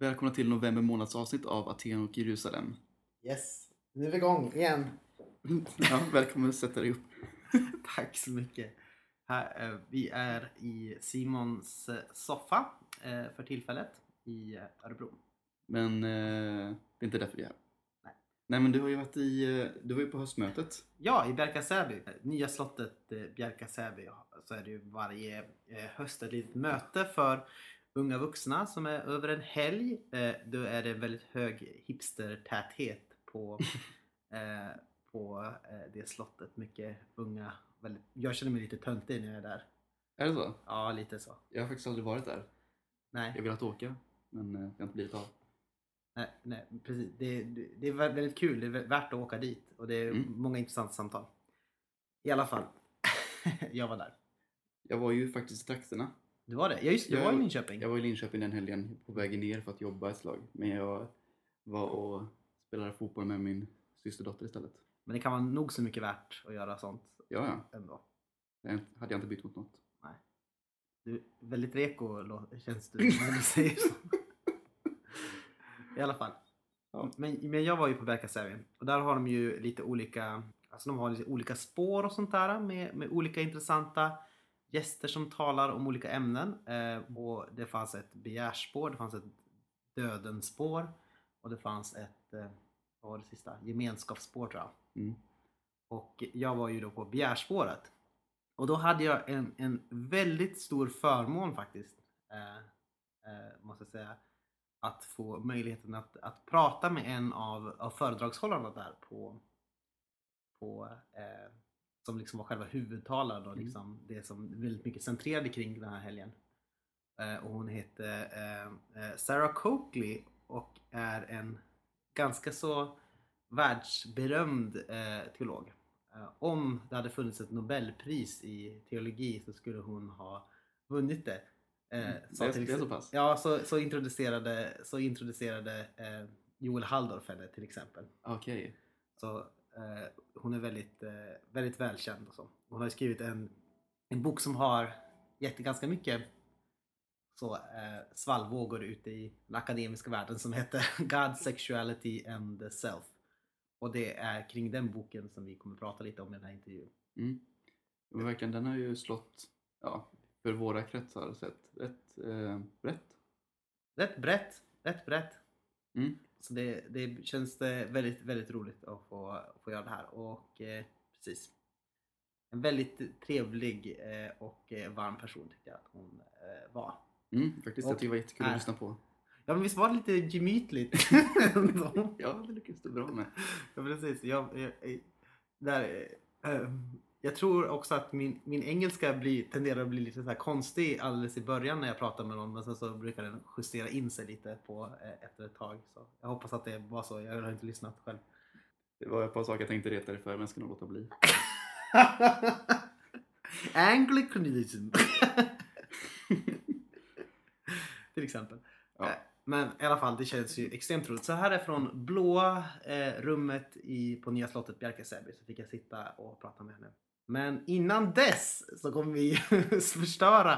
Välkomna till november månads avsnitt av Aten och Jerusalem. Yes, nu är vi igång igen. Ja, välkommen att sätta dig upp. Tack så mycket. Här, eh, vi är i Simons eh, soffa eh, för tillfället i Örebro. Men det är inte därför vi är här. Nej. Nej men du har ju varit i, du var ju på höstmötet. Ja, i Bjärka-Säby. Nya slottet Bjärka-Säby så är det ju varje höst ett litet möte för unga vuxna som är över en helg. Eh, Då är det väldigt hög hipstertäthet på, eh, på eh, det slottet. Mycket unga. Väldigt, jag känner mig lite töntig när jag är där. Är det så? Ja, lite så. Jag har faktiskt aldrig varit där. Nej. Jag har velat åka, men eh, det har inte blivit av. Nej, nej precis. Det, det, är vä- väldigt kul. Det är vä- värt att åka dit. Och det är Mm. många intressanta samtal. I alla fall. jag var där. Jag var ju faktiskt i trakterna. Du var det? Ja just det, du Jag- var i Linköping. Jag var i Linköping den helgen på vägen ner för att jobba ett slag. Men jag var och spelade fotboll med min systerdotter istället. Men det kan vara nog så mycket värt att göra sånt Ja, ja. ändå. Det hade jag inte bytt mot något. Du är väldigt reko känns du när du säger så. I alla fall. Ja. Men, men jag var ju på Bjärka-Säby och där har de ju lite olika Alltså de har lite olika spår och sånt där med, med olika intressanta gäster som talar om olika ämnen. Eh, och det fanns ett begärsspår, det fanns ett dödens spår och det fanns ett, eh, vad var det sista? Gemenskapsspår tror jag. Mm. Och jag var ju då på begärspåret. Och då hade jag en, en väldigt stor förmån faktiskt. Eh, eh, måste jag säga. Att få möjligheten att, att prata med en av, av föredragshållarna där på, på eh, som liksom var själva huvudtalaren och Mm. liksom det som väldigt mycket centrerade kring den här helgen. Eh, och hon heter eh, eh, Sarah Coakley och är en ganska så världsberömd eh, teolog. Eh, om det hade funnits ett Nobelpris i teologi så skulle hon ha vunnit det. Eh, Det är, till det är så pass? Ja, så, så introducerade, så introducerade eh, Joel Halldorf henne till exempel. Okej. Så eh, hon är väldigt, eh, väldigt välkänd och så. Hon har skrivit en, en bok som har gett ganska mycket så, eh, svallvågor ute i den akademiska världen som heter God, Sexuality and the Self. Och det är kring den boken som vi kommer prata lite om i den här intervjun. Mm. Verkligen, den har ju slått, ja, för våra kretsar sett rätt eh, brett. Rätt brett, rätt brett. Mm. Så det, det känns väldigt, väldigt roligt att få, att få göra det här. Och eh, precis. En väldigt trevlig eh, och eh, varm person tyckte jag att hon eh, var. Mm, faktiskt, Och jag tycker det var jättekul att lyssna på. Ja men visst var det lite gemytligt? Ja, det lyckades du bra med. ja precis. Jag, jag, där, eh, jag tror också att min, min engelska blir, tenderar att bli lite så här konstig alldeles i början när jag pratar med någon men sen så brukar den justera in sig lite på, eh, efter ett tag. Så jag hoppas att det var så. Jag har inte lyssnat själv. Det var ett par saker jag tänkte reta dig för, men jag ska nog låta bli. Anglicanism. Till exempel. Ja. Eh, Men i alla fall, det känns ju extremt roligt. Så här är från blåa eh, rummet i, på Nya slottet Bjärka-Säby så fick jag sitta och prata med henne. Men innan dess så kommer vi förstöra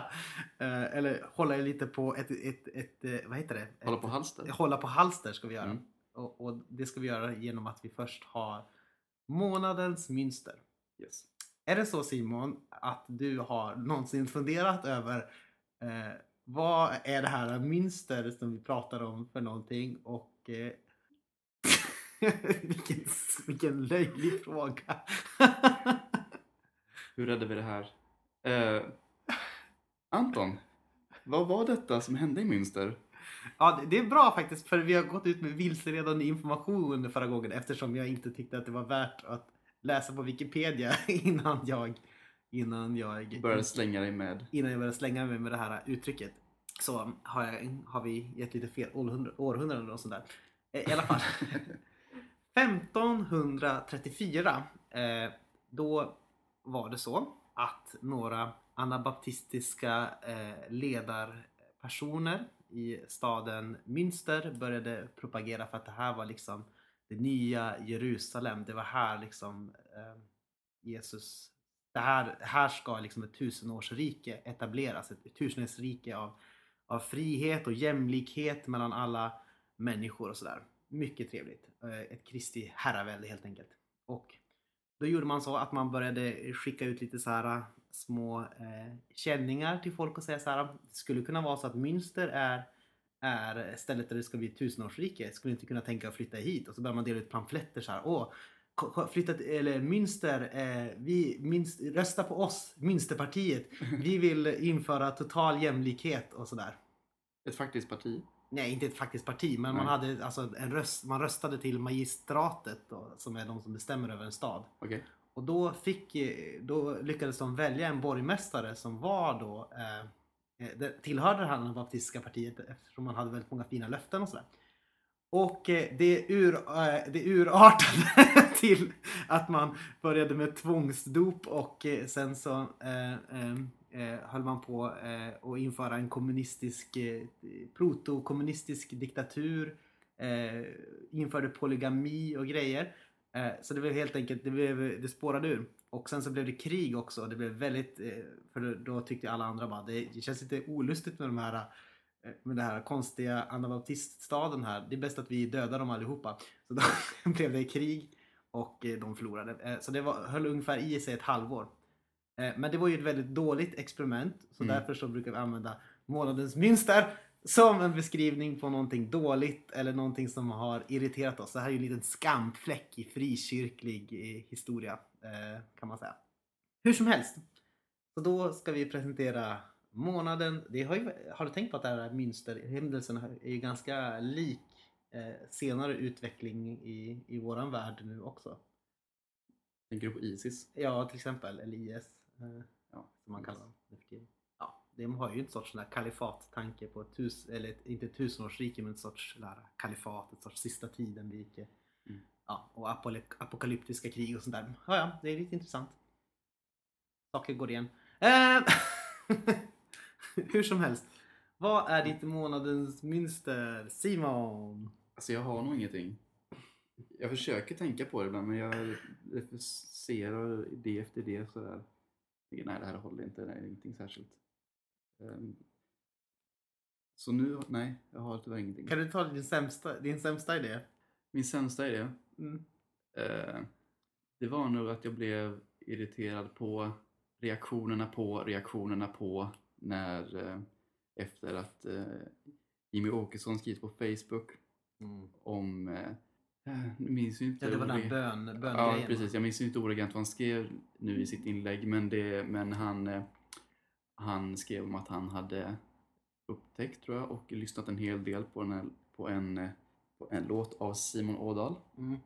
eh, eller hålla lite på ett, ett, ett, eh, vad heter det? Hålla på halster. Hålla på halster ska vi göra. Mm. Och, och det ska vi göra genom att vi först har månadens mönster. Yes. Är det så Simon att du har någonsin funderat över eh, vad är det här mönster som vi pratar om för någonting och eh, vilken, vilken löjlig fråga. Hur räddar vi det här? Eh, Anton, vad var detta som hände i Münster? ja, det- är bra faktiskt för vi har gått ut med vilseledande information förra gången eftersom jag inte tyckte att det var värt att läsa på Wikipedia innan jag innan jag Började slänga dig med. innan jag började slänga mig med det här uttrycket så har, jag, har vi gett lite fel århundra- århundraden och sådär. Eh, I alla fall. 1534 eh, då var det så att några anabaptistiska eh, ledarpersoner i staden Münster började propagera för att det här var liksom det nya Jerusalem. Det var här liksom eh, Jesus det här, här ska liksom ett tusenårsrike etableras, ett tusenårsrike av, av frihet och jämlikhet mellan alla människor och sådär. Mycket trevligt. Eh, ett Kristi herravälde helt enkelt. Och då gjorde man så att man började skicka ut lite så här eh, små eh, känningar till folk och säga så här. Det skulle kunna vara så att Münster är, är stället där det ska bli tusenårsrike. Skulle inte kunna tänka att flytta hit. Och så börjar man dela ut pamfletter så här. Åh, flytta till, eller Münster, eh, vi, minst, rösta på oss, Münsterpartiet. Vi vill införa total jämlikhet och sådär. Ett faktiskt parti. Nej, inte ett faktiskt parti, men man, Nej. hade, alltså, en röst, man röstade till magistratet då, som är de som bestämmer över en stad. Okej. Och då, fick, eh, då lyckades de välja en borgmästare som var då eh, eh, det- tillhörde det här anabaptistiska partiet eftersom man hade väldigt många fina löften och sådär. Och eh, det, ur, det urartade till att man började med tvångsdop och sen så eh, eh, eh, höll man på eh, att införa en kommunistisk, eh, protokommunistisk diktatur. Eh, införde polygami och grejer. Eh, så det blev helt enkelt, det, blev, det spårade ur. Och sen så blev det krig också. Det blev väldigt, eh, för då tyckte alla andra bara det, det känns lite olustigt med de här eh, med den här konstiga anabaptiststaden här. Det är bäst att vi dödar dem allihopa. Så då blev det krig och eh, de förlorade. Eh, så det var, höll ungefär i sig ett halvår. Eh, Men det var ju ett väldigt dåligt experiment. Så Mm. därför så brukar vi använda månadens mönster som en beskrivning på någonting dåligt eller någonting som har irriterat oss. Det här är ju en liten skamfläck i frikyrklig eh, historia eh, kan man säga. Hur som helst. Så då ska vi presentera månaden. Det har, ju, har du tänkt på att det här mönsterhändelsen är ju ganska lik senare utveckling i, i våran värld nu också. Tänker du på Isis? Ja, till exempel. Eller IS. Eh, Ja. som man kallar dem nu för tiden. Ja, de har ju en sorts sån kalifat-tanke på ett tus, eller ett, inte tusenårsrike men ett sorts där, kalifat, ett sorts sista tiden-rike. Mm. Ja, och apokalyptiska krig och sånt där. Ja, ja, det är lite intressant. Saker går igen. Eh, hur som helst. Vad är ditt månadens mönster? Simon? Alltså jag har nog ingenting. Jag försöker tänka på det ibland men jag refuserar idé efter idé sådär. Nej det här håller inte, det är ingenting särskilt. Ehm, Så nu, nej jag har tyvärr ingenting. Kan du ta din sämsta, din sämsta idé? Min sämsta idé, Mm. eh, det var nog att jag blev irriterad på reaktionerna på reaktionerna på när eh, efter att eh, Jimmy Åkesson skrivit på Facebook om, nu minns jag inte Ja, det var den bön, Ja, böngrejen. precis. Jag minns ju inte ordagrant vad han skrev nu i sitt inlägg, men, det, men han, eh, han skrev om att han hade upptäckt, tror jag, och lyssnat en hel del på, den här, på, en, eh, på en låt av Simon Ådahl Mm.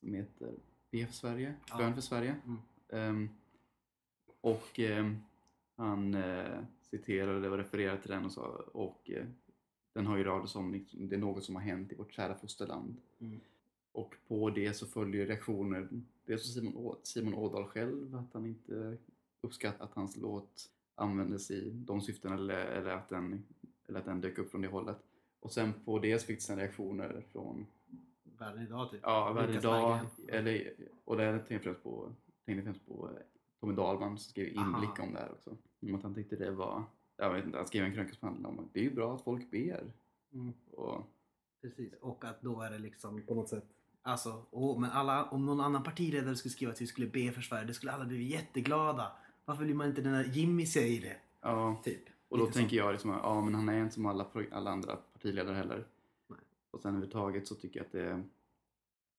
som heter Be för Sverige, Ja. Bön för Sverige. Mm. Ehm, och ehm, han eh, citerade och refererade till den och sa, och eh, den har ju rader om liksom, det är något som har hänt i vårt kära fosterland. Mm. Och på det så följer reaktioner, dels från Simon, Å- Simon Ådahl själv, att han inte uppskattar att hans låt användes i de syftena eller, eller, att den, eller att den dök upp från det hållet. Och sen på det så fick det sen reaktioner från Världen idag typ. Ja, varje Lukas dag. Berggren. Eller, och där tänkte jag främst på, tänkte främst på Tommy Dahlman som skrev inblick Aha. om det här också. Om att han tyckte det var, jag vet inte, han skrev en krönika som handlade om att det är ju bra att folk ber. Mm. Och, Precis, och att då är det liksom på något sätt Alltså, åh, men alla, om någon annan partiledare skulle skriva att vi skulle be för Sverige, det skulle alla bli jätteglada. Varför vill man inte den där Jimmy säger det? ja, Typ. och då Lite tänker jag liksom, ja men han är inte som alla, alla andra partiledare heller. Nej. Och sen överhuvudtaget så tycker jag att det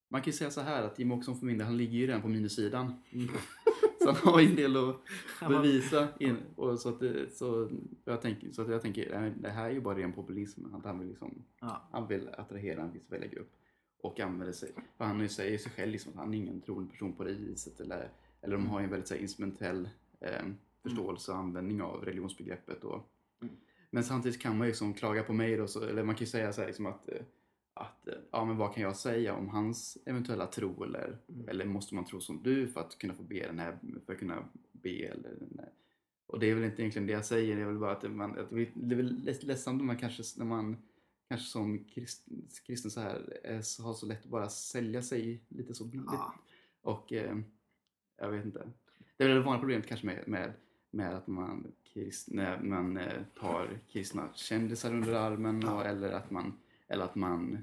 man kan ju säga så här att Jimmie Åkesson för min del, han ligger ju redan på minussidan. Mm. så han har ju en del att bevisa. In, och så, att det, så, jag tänker, så att jag tänker, det här är ju bara ren populism. Att han vill, liksom, Ja. han vill attrahera en viss väljargrupp. Och använder sig, för han säger sig själv liksom, att han är ingen troende person på det viset. Eller, eller de har ju en väldigt så här, instrumentell eh, förståelse och användning av religionsbegreppet. Och, Mm. Men samtidigt kan man ju liksom klaga på mig då, så, eller man kan ju säga så här, liksom att, eh, att eh, ja men vad kan jag säga om hans eventuella tro eller, Mm. eller måste man tro som du för att kunna få be den här, för att kunna be eller. Och det är väl inte egentligen det jag säger, det är väl bara att man, att det är väl leds- ledsamt när man kanske, när man kanske som kristen, kristen så här eh, så har så lätt att bara sälja sig lite så billigt. Ja. Och eh, jag vet inte. Det är väl det vanliga problemet kanske med, med, med att man, krist, när man eh, tar kristna kändisar under armen och, eller att man, eller att man,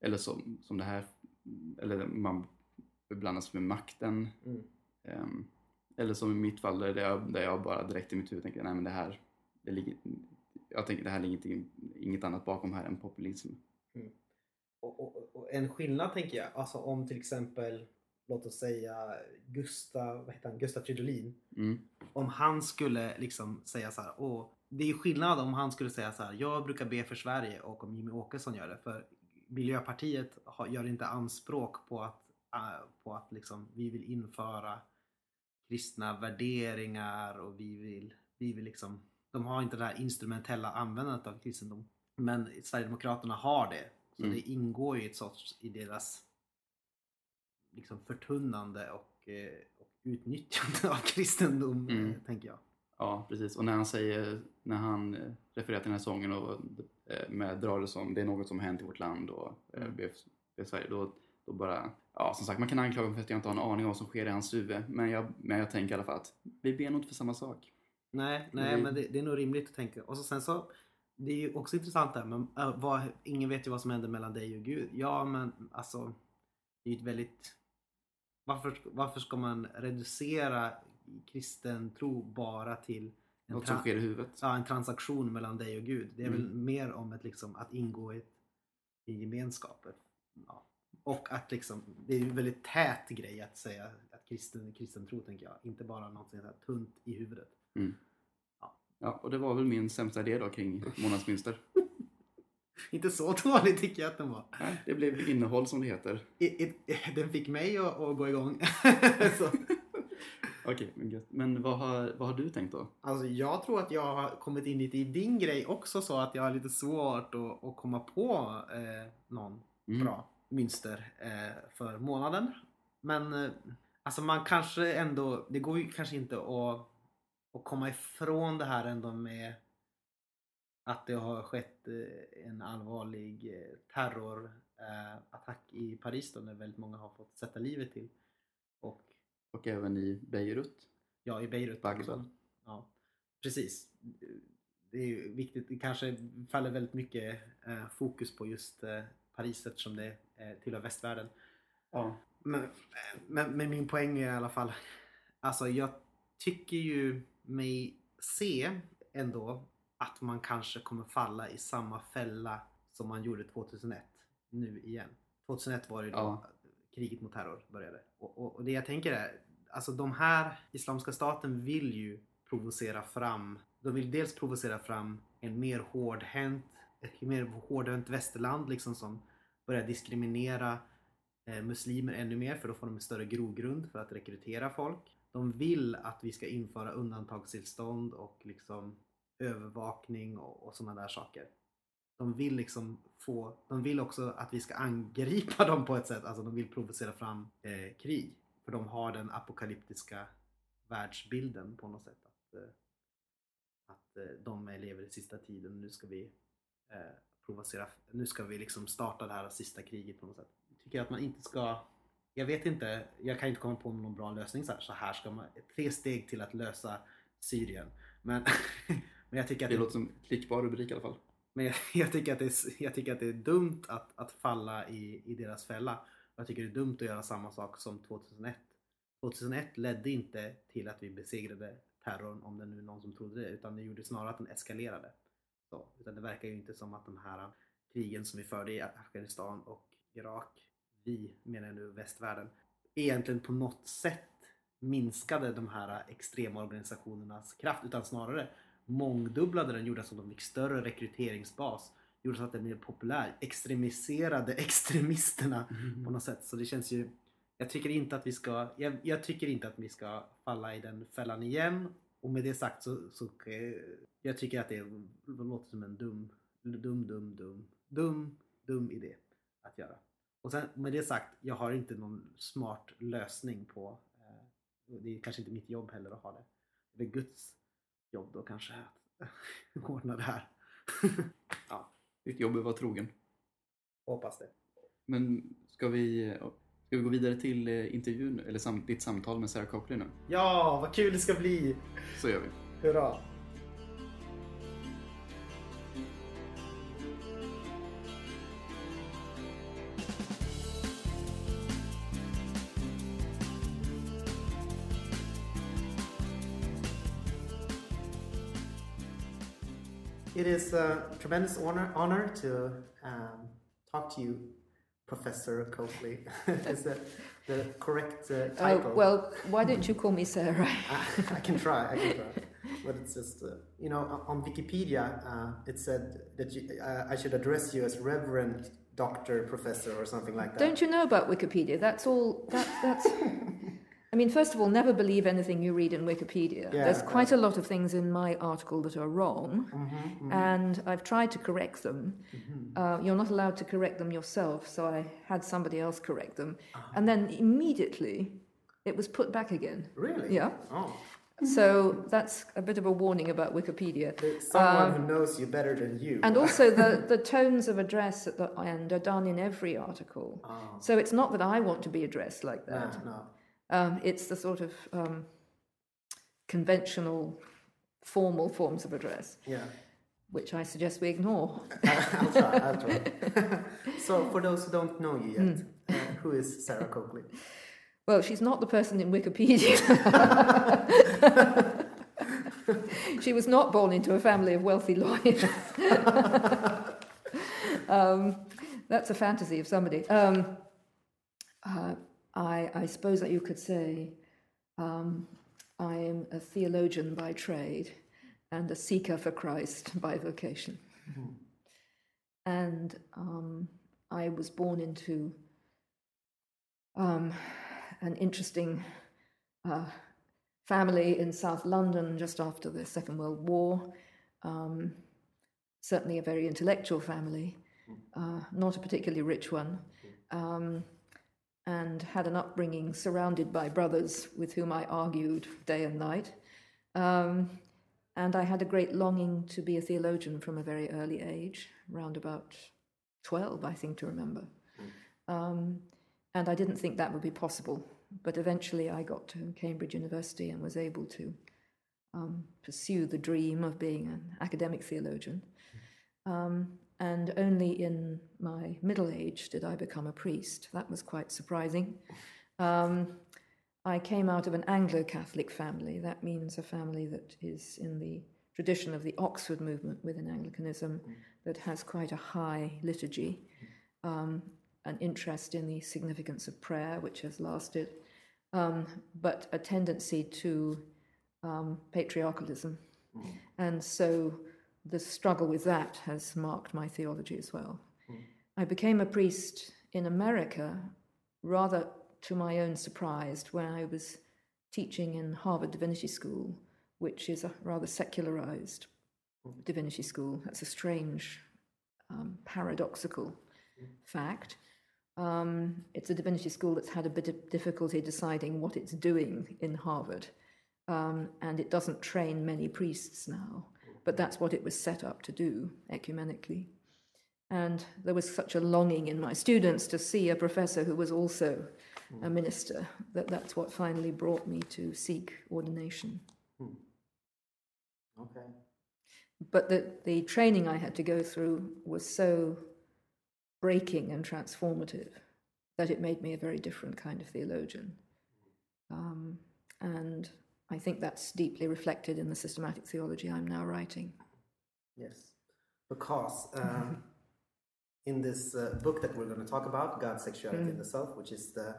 eller som, som det här, eller man blandas med makten. Mm. Ehm, eller som i mitt fall där jag, där jag bara direkt i mitt huvud tänker nej men det här, det ligger, jag tänker det här ligger inte, inget annat bakom här än populism. Och, och, och en skillnad tänker jag, alltså om till exempel låt oss säga Gustav, vad heter han, Gustav Fridolin. Mm. Om han skulle liksom säga så här, åh, det är skillnad om han skulle säga så här, jag brukar be för Sverige och om Jimmy Åkesson gör det. För Miljöpartiet gör inte anspråk på att, äh, på att liksom, vi vill införa kristna värderingar och vi vill, vi vill liksom, de har inte det här instrumentella användandet av kristendom. Men Sverigedemokraterna har det. Så Mm. det ingår ju ett sorts i deras liksom förtunnande och, eh, och utnyttjande av kristendom, Mm. eh, tänker jag. Ja, precis. Och när han säger, när han eh, refererar till den här sången och eh, med drar det som det är något som hänt i vårt land och eh, Mm. Sverige, då, då bara, ja som sagt man kan anklaga mig för att jag inte har en aning om vad som sker i hans huvud. Men jag, men jag tänker i alla fall att vi ber nog inte för samma sak. Nej, nej Mm. men det, det är nog rimligt att tänka. Och så sen så, det är ju också intressant där, men äh, vad, ingen vet ju vad som händer mellan dig och Gud. Ja, men alltså, det är ju ett väldigt... Varför, varför ska man reducera kristen tro bara till en, Något som sker i huvudet. ja, en transaktion mellan dig och Gud? Det är Mm. väl mer om ett, liksom, att ingå i, i gemenskapen. Ja. Och att liksom, det är en väldigt tät grej att säga att kristen, kristen tro, tänker jag. Inte bara något sånt här tunt i huvudet. Ja, och det var väl min sämsta idé då kring månadsmynster. Inte så dålig tycker jag att den var. Nej, det blev innehåll som det heter. I, i, den fick mig att, att gå igång. så, Okej, men gött. Men vad har, vad har du tänkt då? alltså jag tror att jag har kommit in lite i din grej också så att jag har lite svårt att, att komma på eh, någon Mm. bra mönster eh, för månaden. Men eh, alltså man kanske ändå, det går ju kanske inte att, att komma ifrån det här ändå med att det har skett eh, en allvarlig eh, terrorattack i Paris då när väldigt många har fått sätta livet till. Och Och även i Beirut. ja, i Beirut. Bagdad. också. Ja, precis. Det är viktigt. Det kanske faller väldigt mycket eh, fokus på just eh, Paris eftersom det eh, tillhör västvärlden. Ja. Men, men, men min poäng är i alla fall, alltså jag tycker ju mig se ändå att man kanske kommer falla i samma fälla som man gjorde 2001 nu igen. 2001 var det ju då Ja kriget mot terror började. Och, och, och det jag tänker är, alltså de här Islamiska staten vill ju provocera fram, de vill dels provocera fram en mer hårdhänt, ett mer hårdhänt västerland liksom som börjar diskriminera eh, muslimer ännu mer för då får de en större grogrund för att rekrytera folk. De vill att vi ska införa undantagstillstånd och liksom övervakning och, och sådana där saker. De vill liksom få, de vill också att vi ska angripa dem på ett sätt, alltså de vill provocera fram eh, krig. För de har den apokalyptiska världsbilden på något sätt. Att, eh, att eh, de lever i sista tiden, nu ska vi eh, provocera, nu ska vi liksom starta det här sista kriget på något sätt. Jag tycker att man inte ska, jag vet inte, jag kan inte komma på någon bra lösning så här, så här ska man, tre steg till att lösa Syrien. Men, men jag tycker att Det låter som klickbar rubrik i alla fall men jag, jag, tycker att det är, jag tycker att det är dumt att, att falla i, i deras fälla. Jag tycker det är dumt att göra samma sak som 2001. 2001 ledde inte till att vi besegrade terrorn, om det nu är någon som trodde det, utan det gjorde snarare att den eskalerade. Så, utan det verkar ju inte som att de här krigen som vi förde i Afghanistan och Irak, vi menar jag nu västvärlden, egentligen på något sätt minskade de här extrema organisationernas kraft, utan snarare mångdubblade den, gjorde så att de fick större rekryteringsbas, gjorde så att den blev populär, extremiserade extremisterna på något sätt. Så det känns ju, jag tycker inte att vi ska, jag, jag tycker inte att vi ska falla i den fällan igen. Och med det sagt så, så eh, jag tycker att det låter som en dum, dum, dum, dum, dum, dum idé att göra. Och sen med det sagt, jag har inte någon smart lösning på, eh, det är kanske inte mitt jobb heller att ha det. Det är Guds jobb då kanske att ordna det här. ja, Ditt jobb är att vara trogen. hoppas det. Men ska vi, ska vi gå vidare till eh, intervjun, eller sam, ditt samtal med Sarah Copley nu? Ja, vad kul det ska bli! Så gör vi. Hurra! Is a tremendous honor, honor to um, talk to you, Professor Coakley. is that the correct uh, Oh, title? well, why don't you call me Sarah? I, I can try. I can try. But it's just, uh, you know, on Wikipedia, uh, it said that you, uh, I should address you as Reverend Doctor Professor or something like that. Don't you know about Wikipedia? That's all. That, that's. I mean, first of all, never believe anything you read in Wikipedia. Yeah, There's quite a lot of things in my article that are wrong, Mm-hmm, and I've tried to correct them. Uh, you're not allowed to correct them yourself, so I had somebody else correct them, Uh-huh. and then immediately it was put back again. Really? Yeah. Oh, So that's a bit of a warning about Wikipedia. there's someone who knows you better than you. Um, And also, the, the tones of address at the end are done in every article. Oh. So it's not that I want to be addressed like no, that. no. Um, it's the sort of um, conventional, formal forms of address, Yeah. which I suggest we ignore. I'll try. I'll try. so, for those who don't know you yet, Hmm. uh, who is Sarah Coakley? Well, she's not the person in Wikipedia. she was not born into a family of wealthy lawyers. um, that's a fantasy of somebody. Um, uh, I, I suppose that you could say um, I am a theologian by trade and a seeker for Christ by vocation. And um, I was born into um, an interesting uh, family in South London just after the Second World War. Um, certainly a very intellectual family, uh, not a particularly rich one, um, and had an upbringing surrounded by brothers with whom I argued day and night. Um, and I had a great longing to be a theologian from a very early age, round about 12, I think to remember. Um, and I didn't think that would be possible. But eventually I got to Cambridge University and was able to um, pursue the dream of being an academic theologian. Um, and only in my middle age did I become a priest. That was quite surprising. Um, I came out of an Anglo Catholic family. That means a family that is in the tradition of the Oxford movement within Anglicanism, that has quite a high liturgy, um, an interest in the significance of prayer, which has lasted, um, but a tendency to um, patriarchalism. And so the struggle with that has marked my theology as well. I became a priest in America rather to my own surprise when I was teaching in Harvard Divinity School, which is a rather secularized divinity school. That's a strange, um, paradoxical fact. Um, it's a divinity school that's had a bit of difficulty deciding what it's doing in Harvard, um, and it doesn't train many priests now, but that's what it was set up to do ecumenically. And there was such a longing in my students to see a professor who was also a hmm. minister that that's what finally brought me to seek ordination. Hmm. Okay. But the, the training I had to go through was so breaking and transformative that it made me a very different kind of theologian. Hmm. Um, and I think that's deeply reflected in the systematic theology I'm now writing. Yes. Because um, in this uh, book that we're going to talk about, God, Sexuality, Mm. and the Self, which is the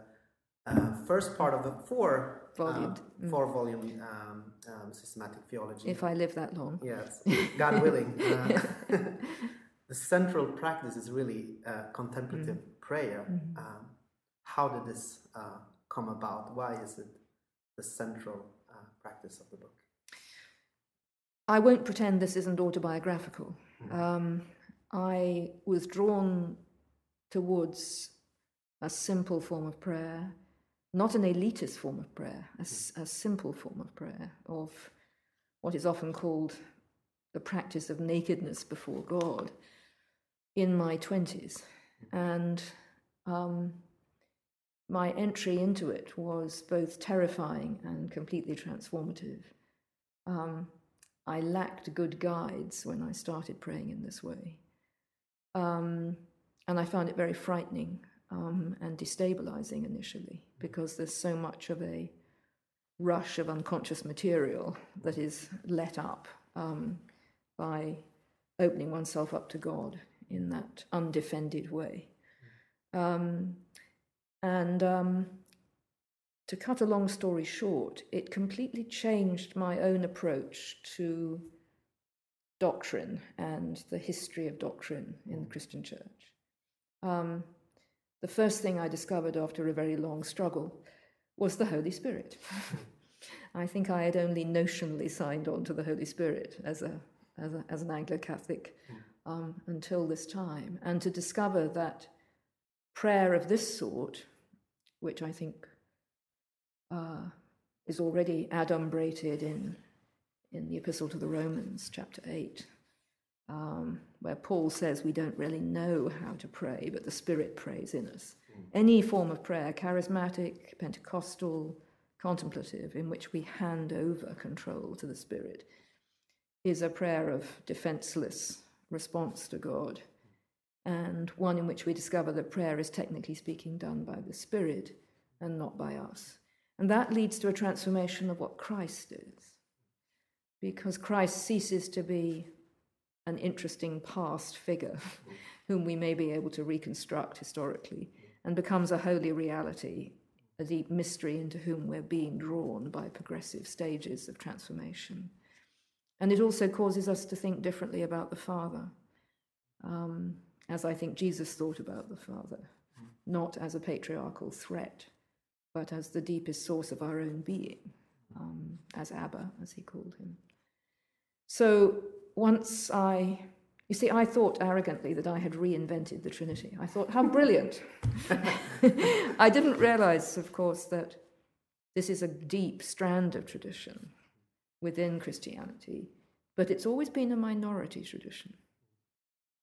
uh, first part of a four Volume. um, four volume um, um, systematic theology. If I live that long. Yes, God willing. Uh, the central practice is really uh, contemplative Mm. prayer. Mm-hmm. Um, how did this uh, come about? Why is it the central uh, practice of the book? I won't pretend this isn't autobiographical. Um, I was drawn towards a simple form of prayer, not an elitist form of prayer, a simple form of prayer, of what is often called the practice of nakedness before God in my 20s. And um, my entry into it was both terrifying and completely transformative. Um, I lacked good guides when I started praying in this way. Um, and I found it very frightening um, and destabilizing initially because there's so much of a rush of unconscious material that is let up um, by opening oneself up to God in that undefended way. Um, and um, to cut a long story short, it completely changed my own approach to doctrine and the history of doctrine in the Christian church. Um, the first thing I discovered after a very long struggle was the Holy Spirit. I think I had only notionally signed on to the Holy Spirit as, a, as, a, as an Anglo Catholic um, until this time. And to discover that prayer of this sort, which I think uh, is already adumbrated in, in the Epistle to the Romans, chapter 8, um, where Paul says we don't really know how to pray, but the Spirit prays in us. Any form of prayer, charismatic, Pentecostal, contemplative, in which we hand over control to the Spirit, is a prayer of defenseless response to God, and one in which we discover that prayer is technically speaking done by the Spirit and not by us. And that leads to a transformation of what Christ is, because Christ ceases to be an interesting past figure whom we may be able to reconstruct historically and becomes a holy reality, a deep mystery into whom we're being drawn by progressive stages of transformation. And it also causes us to think differently about the Father, um, as I think Jesus thought about the Father, not as a patriarchal threat, but as the deepest source of our own being, um, as Abba, as he called him. So once I, you see, I thought arrogantly that I had reinvented the Trinity. I thought, how brilliant. I didn't realize, of course, that this is a deep strand of tradition within Christianity, but it's always been a minority tradition.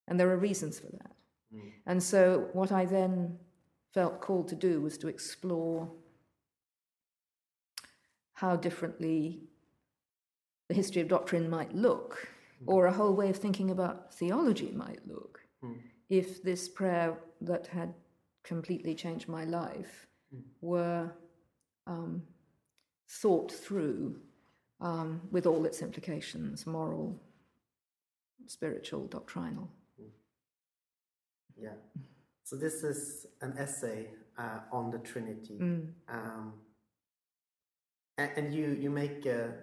And there are reasons for that. Mm. And so, what I then felt called to do was to explore how differently the history of doctrine might look, mm. or a whole way of thinking about theology might look, mm. if this prayer that had completely changed my life mm. were um, thought through um, with all its implications moral, spiritual, doctrinal. Yeah. So this is an essay uh, on the Trinity. Mm. Um, and, and, you, you make a,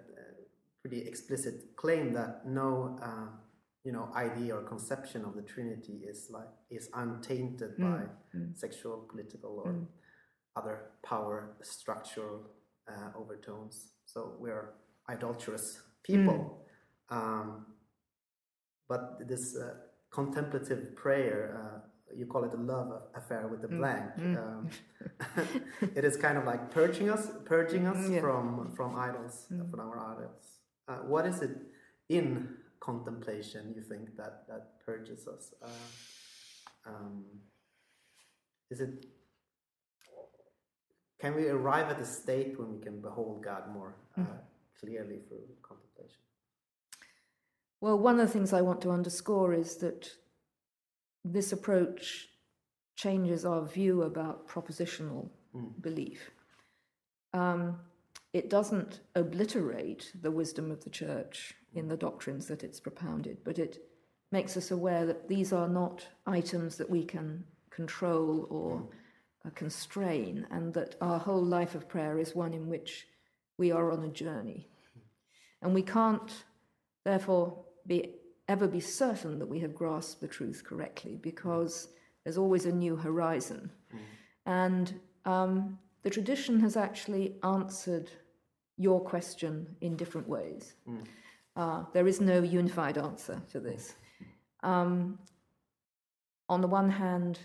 pretty explicit claim that no uh, you know idea or conception of the Trinity is like is untainted mm. by mm. sexual, political, or mm. other power structural uh, overtones. So we're idolatrous people. Mm. Um, but this uh, contemplative prayer, uh, you call it a love affair with the mm. blank. Mm. Um, it is kind of like purging us, purging us yeah. from from idols, uh, mm. from our idols. Uh, what is it in contemplation you think that that purges us? Uh, um, is it? Can we arrive at a state when we can behold God more? Mm clearly through contemplation? Well, one of the things I want to underscore is that this approach changes our view about propositional mm. belief. Um, it doesn't obliterate the wisdom of the church in the doctrines that it's propounded, but it makes us aware that these are not items that we can control or mm. uh, constrain, and that our whole life of prayer is one in which we are on a journey. And we can't, therefore, be, ever be certain that we have grasped the truth correctly because there's always a new horizon. Mm. And um, the tradition has actually answered your question in different ways. Mm. Uh, there is no unified answer to this. Um, on the one hand,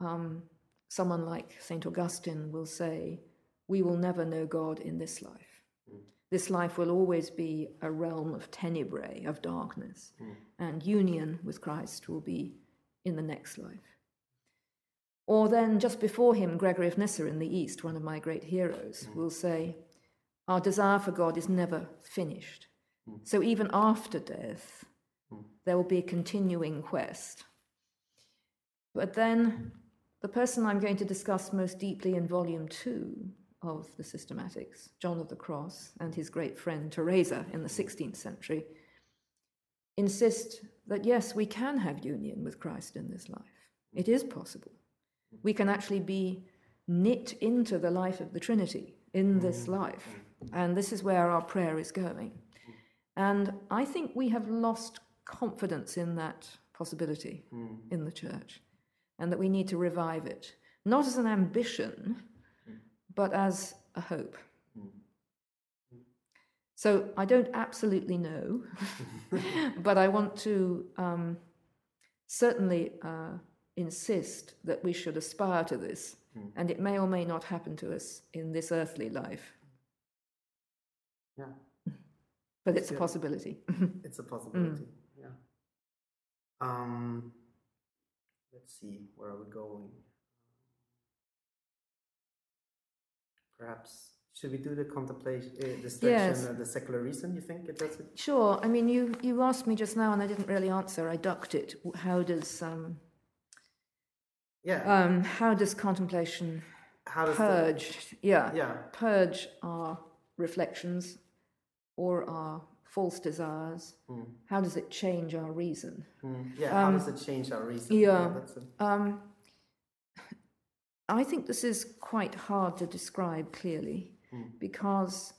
um, someone like St. Augustine will say, We will never know God in this life. This life will always be a realm of tenebrae, of darkness, mm. and union with Christ will be in the next life. Or then, just before him, Gregory of Nyssa in the East, one of my great heroes, mm. will say, Our desire for God is never finished. So even after death, there will be a continuing quest. But then the person I'm going to discuss most deeply in volume two of the systematics, John of the Cross, and his great friend Teresa in the 16th century, insist that yes, we can have union with Christ in this life. It is possible. We can actually be knit into the life of the Trinity in this mm. life. And this is where our prayer is going. And I think we have lost confidence in that possibility mm. in the church and that we need to revive it, not as an ambition, but as a hope. So I don't absolutely know, but I want to um, certainly uh, insist that we should aspire to this, and it may or may not happen to us in this earthly life, Yeah, but it's a possibility. it's a possibility. Yeah. Um, let's see, where are we going? Perhaps should we do the contemplation, uh, the Yes. and the secular reason? You think it does it? Sure. I mean, you, you asked me just now, and I didn't really answer. I ducked it. How does um, Yeah. um, how does contemplation How does the, purge? yeah, yeah? purge our reflections or our false desires. How does it change our reason? Mm, yeah. how does it change our reason? yeah. that's a, Um, I think this is quite hard to describe clearly because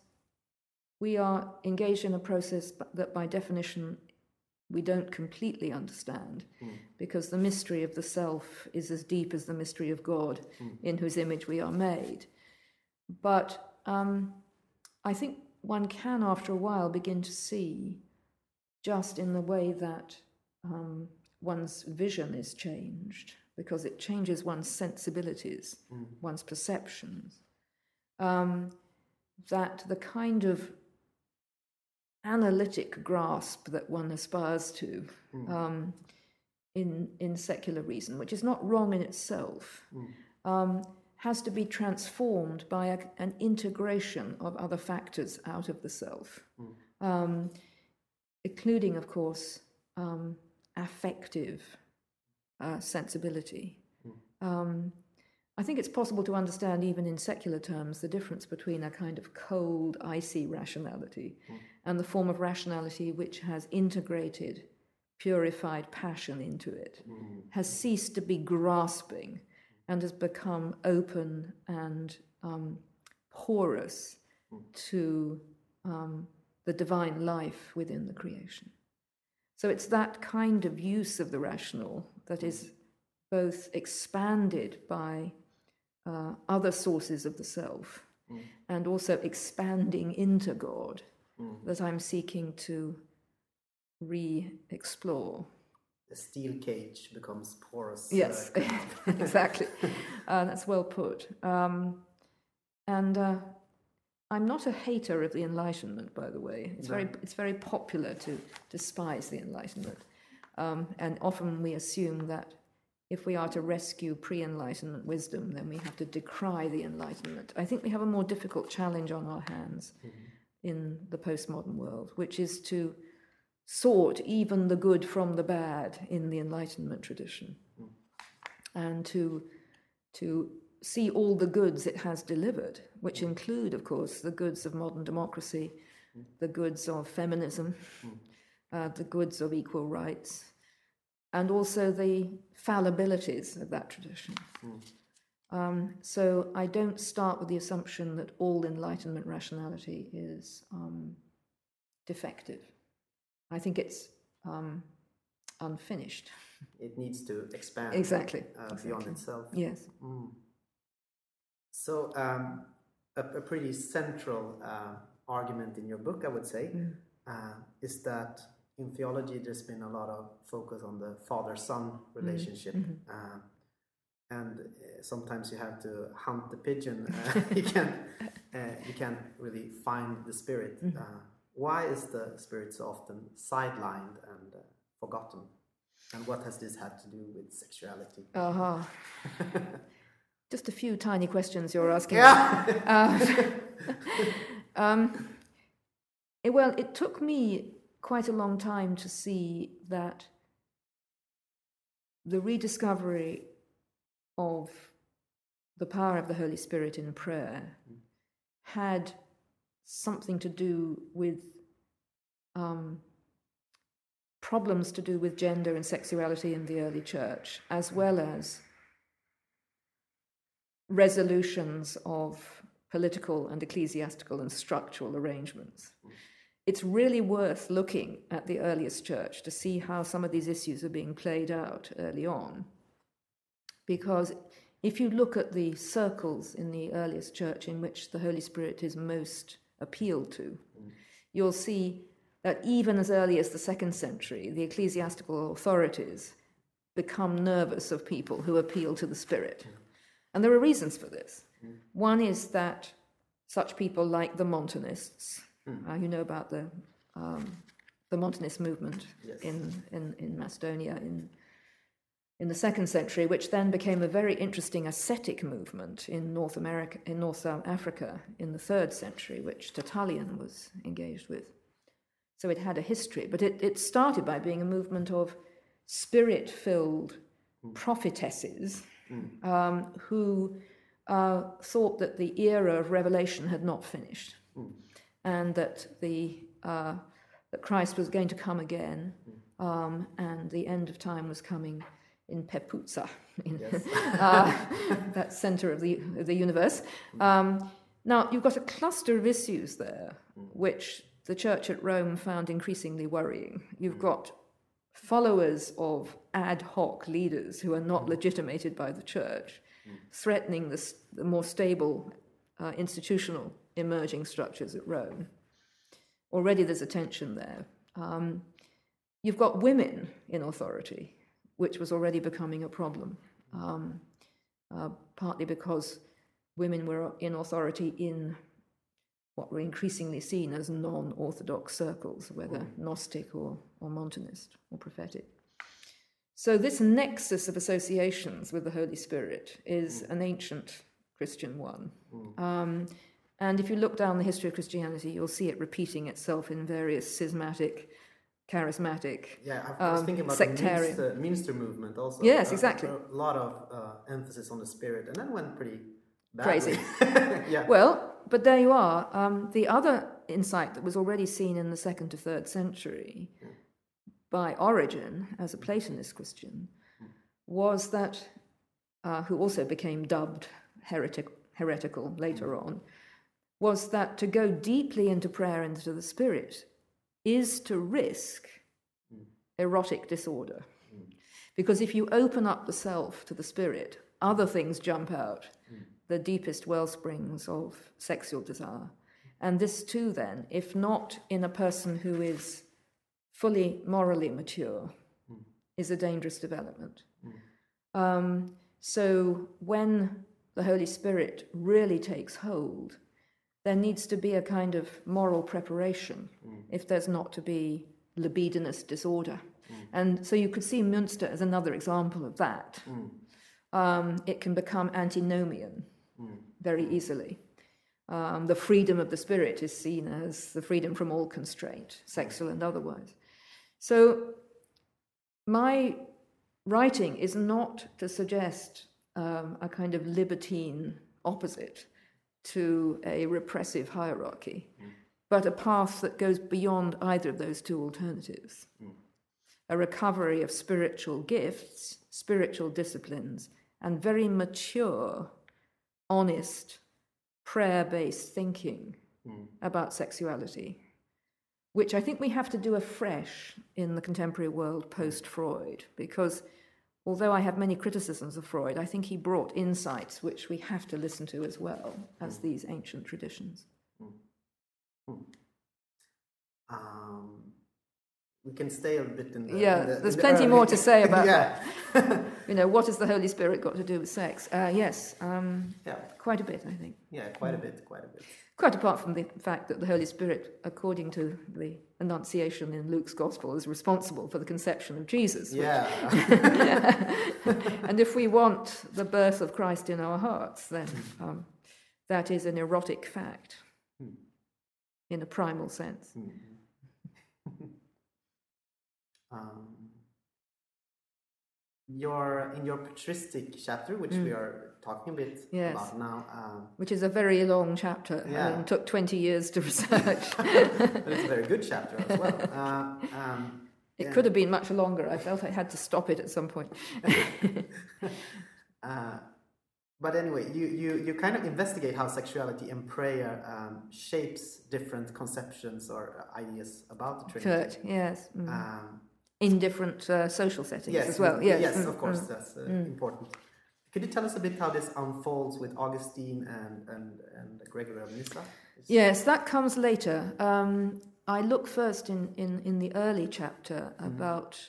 we are engaged in a process that, by definition, we don't completely understand because the mystery of the self is as deep as the mystery of God in whose image we are made. But um, I think one can, after a while, begin to see just in the way that um, one's vision is changed because it changes one's sensibilities, one's perceptions. Um, that the kind of analytic grasp that one aspires to um, in in secular reason, which is not wrong in itself, um, has to be transformed by a, an integration of other factors out of the self, um, including, of course, um, affective uh, sensibility. Um, I think it's possible to understand, even in secular terms, the difference between a kind of cold, icy rationality and the form of rationality which has integrated, purified passion into it, has ceased to be grasping, and has become open and um, porous to um, the divine life within the creation. So it's that kind of use of the rational that is both expanded by uh, other sources of the self and also expanding into God that I'm seeking to re explore. the steel cage becomes porous. uh, Yes, of- exactly. Uh, that's well put. Um, and uh, I'm not a hater of the Enlightenment, by the way. It's very, it's very popular to despise the Enlightenment, um, and often we assume that if we are to rescue pre-Enlightenment wisdom, then we have to decry the Enlightenment. I think we have a more difficult challenge on our hands mm-hmm. in the postmodern world, which is to sort even the good from the bad in the Enlightenment tradition. Mm. And to to see all the goods it has delivered, which mm. include, of course, the goods of modern democracy, mm. the goods of feminism, uh, the goods of equal rights, and also the fallibilities of that tradition. Um, so I don't start with the assumption that all Enlightenment rationality is um, defective. I think it's um, unfinished. it needs to expand Exactly. uh, beyond itself. Yes. So, um, a, a pretty central uh, argument in your book, I would say, uh, is that in theology there's been a lot of focus on the father-son relationship, uh, and uh, sometimes you have to hunt the pigeon. Uh, you can uh, you can't really find the spirit. Uh, why is the spirit so often sidelined and uh, forgotten? And what has this had to do with sexuality? Uh-huh. Just a few tiny questions you're asking. Yeah. Um, well, it took me quite a long time to see that the rediscovery of the power of the Holy Spirit in prayer had something to do with um, problems to do with gender and sexuality in the early church, as well as resolutions of political and ecclesiastical and structural arrangements. It's really worth looking at the earliest church to see how some of these issues are being played out early on. Because if you look at the circles in the earliest church in which the Holy Spirit is most appealed to, you'll see that even as early as the second century, the ecclesiastical authorities become nervous of people who appeal to the Spirit. And there are reasons for this. One is that such people like the Montanists, uh, you know about the, um, the Montanist movement Yes. in, in, in Macedonia in, in the second century, which then became a very interesting ascetic movement in North America, in North Africa in the third century, which Tertullian was engaged with. So it had a history, but it, it started by being a movement of spirit filled prophetesses um, who uh, thought that the era of revelation had not finished and that, the, uh, that Christ was going to come again um, and the end of time was coming in Pepuza, in uh, that center of the, of the universe. Um, now, you've got a cluster of issues there which the church at Rome found increasingly worrying. You've got followers of ad hoc leaders who are not legitimated by the church, threatening the, the more stable uh, institutional emerging structures at Rome. Already there's a tension there. Um, you've got women in authority, which was already becoming a problem, um, uh, partly because women were in authority in what were increasingly seen as non orthodox circles, whether Gnostic or, or Montanist or prophetic. So, this nexus of associations with the Holy Spirit is an ancient Christian one. Um, and if you look down the history of Christianity, you'll see it repeating itself in various schismatic, charismatic. Yeah, I, was um, thinking about sectarian. the Münster, Münster movement also. Yes, Uh, exactly. A, lot of uh, emphasis on the spirit, and that went pretty Crazy. yeah. Well, but there you are. Um, the other insight that was already seen in the second to third century by Origen as a Platonist Christian was that, uh, who also became dubbed heretic, heretical later on, was that to go deeply into prayer and into the spirit is to risk hmm. erotic disorder. Hmm. Because if you open up the self to the spirit, other things jump out, hmm. the deepest well springs of sexual desire. And this too, then, if not in a person who is fully morally mature, is a dangerous development. Um, so when the Holy Spirit really takes hold, there needs to be a kind of moral preparation if there's not to be libidinous disorder. And so you could see Münster as another example of that. Um, it can become antinomian very easily. Um, the freedom of the spirit is seen as the freedom from all constraint, sexual and otherwise. So, my writing is not to suggest um, a kind of libertine opposite to a repressive hierarchy, mm. but a path that goes beyond either of those two alternatives. Mm. A recovery of spiritual gifts, spiritual disciplines, and very mature, honest, prayer based thinking mm. about sexuality, which I think we have to do afresh in the contemporary world post Freud, because although I have many criticisms of Freud, I think he brought insights which we have to listen to as well as these ancient traditions. Um, we can stay a bit in the. Yeah, in the- there's the plenty early- more to say about yeah. You know, what has the Holy Spirit got to do with sex? Uh, yes, um, yeah, quite a bit, I think. yeah, quite a bit, quite a bit. Quite apart from the fact that the Holy Spirit, according to the Annunciation in Luke's Gospel, is responsible for the conception of Jesus. which- Yeah, and if we want the birth of Christ in our hearts, then um, that is an erotic fact. in a primal sense. um, your in your patristic chapter, which we are talking a bit Mm. Yes. about now, um, Which is a very long chapter Yeah. and took 20 years to research. but it's a very good chapter as well. Uh, um, it could have been much longer. I felt I had to stop it at some point. Uh, but anyway, you, you, you kind of investigate how sexuality and prayer um, shapes different conceptions or ideas about the Trinity. Kurt, yes. mm. Um, In different uh, social settings yes, as well. mm, Yes, yes, mm, of course, mm. that's uh, important. Could you tell us a bit how this unfolds with Augustine and, and, and Gregory of Nyssa? Yes, that comes later. Um, I look first in, in, in the early chapter about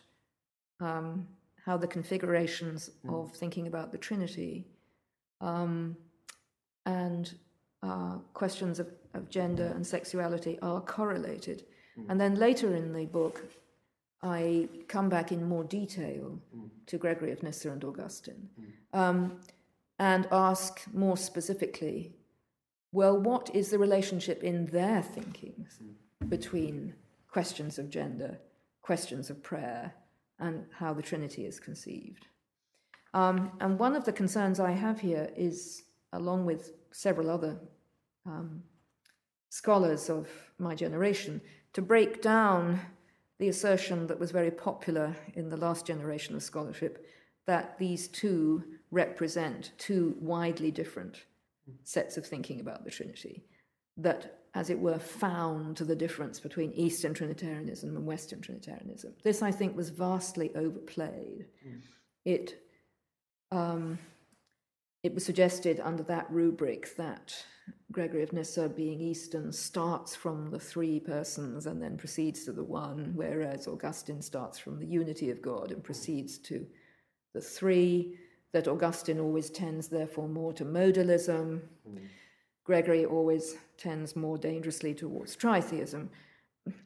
um, how the configurations of thinking about the Trinity um, and uh, questions of, of gender and sexuality are correlated. And then later in the book, I come back in more detail to Gregory of Nyssa and Augustine um, and ask more specifically well, what is the relationship in their thinkings between questions of gender, questions of prayer, and how the Trinity is conceived? Um, and one of the concerns I have here is, along with several other um, scholars of my generation, to break down the assertion that was very popular in the last generation of scholarship that these two represent two widely different sets of thinking about the Trinity, that, as it were, found the difference between Eastern Trinitarianism and Western Trinitarianism. This, I think, was vastly overplayed. It um, it was suggested under that rubric that Gregory of Nyssa, being Eastern, starts from the three persons and then proceeds to the one, whereas Augustine starts from the unity of God and proceeds to the three, that Augustine always tends, therefore, more to modalism. Hmm. Gregory always tends more dangerously towards tritheism.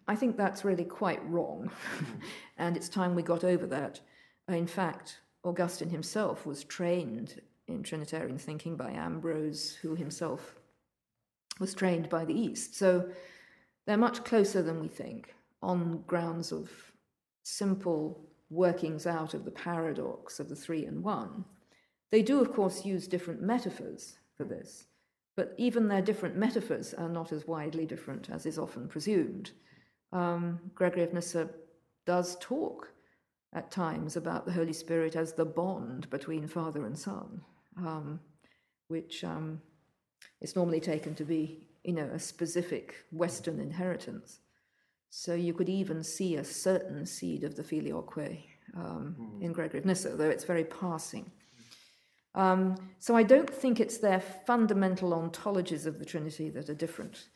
I think that's really quite wrong, hmm. and it's time we got over that. In fact, Augustine himself was trained in Trinitarian thinking by Ambrose, who himself was trained by the East. So they're much closer than we think on grounds of simple workings out of the paradox of the three and one. They do, of course, use different metaphors for this, but even their different metaphors are not as widely different as is often presumed. Um, Gregory of Nyssa does talk at times about the Holy Spirit as the bond between Father and Son, um, which um, is normally taken to be, you know, a specific Western inheritance. So you could even see a certain seed of the filioque um, in Gregory of Nyssa, though it's very passing. Um, so I don't think it's their fundamental ontologies of the Trinity that are different.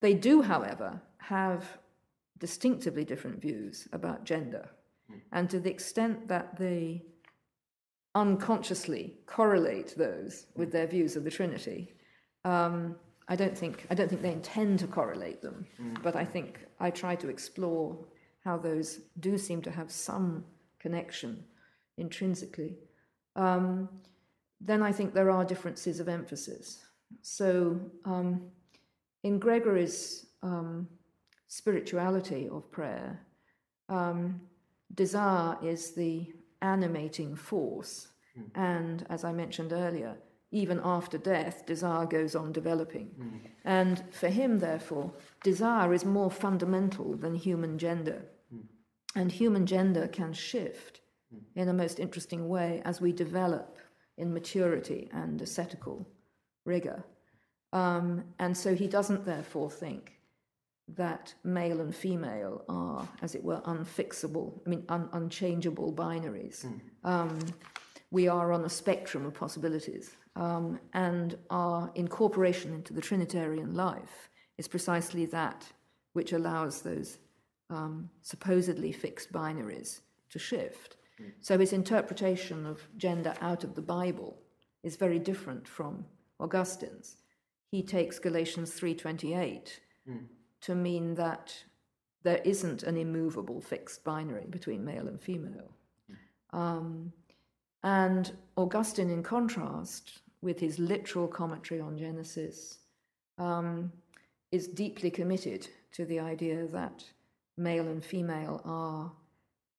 They do, however, have distinctively different views about gender. And to the extent that they unconsciously correlate those with their views of the Trinity, um, I don't think I don't think they intend to correlate them, but I think I try to explore how those do seem to have some connection intrinsically. Um, then I think there are differences of emphasis. So um, in Gregory's um, spirituality of prayer, um, desire is the animating force. Hmm. And as I mentioned earlier, even after death, desire goes on developing. Hmm. And for him, therefore, desire is more fundamental than human gender. Hmm. And human gender can shift in a most interesting way as we develop in maturity and ascetical rigor. Um, and so he doesn't, therefore, think that male and female are, as it were, unfixable, I mean, un- unchangeable binaries. Um, we are on a spectrum of possibilities, um, and our incorporation into the Trinitarian life is precisely that which allows those um, supposedly fixed binaries to shift. So his interpretation of gender out of the Bible is very different from Augustine's. He takes Galatians 3:28 to mean that there isn't an immovable fixed binary between male and female. Um, and Augustine, in contrast, with his literal commentary on Genesis, um, is deeply committed to the idea that male and female are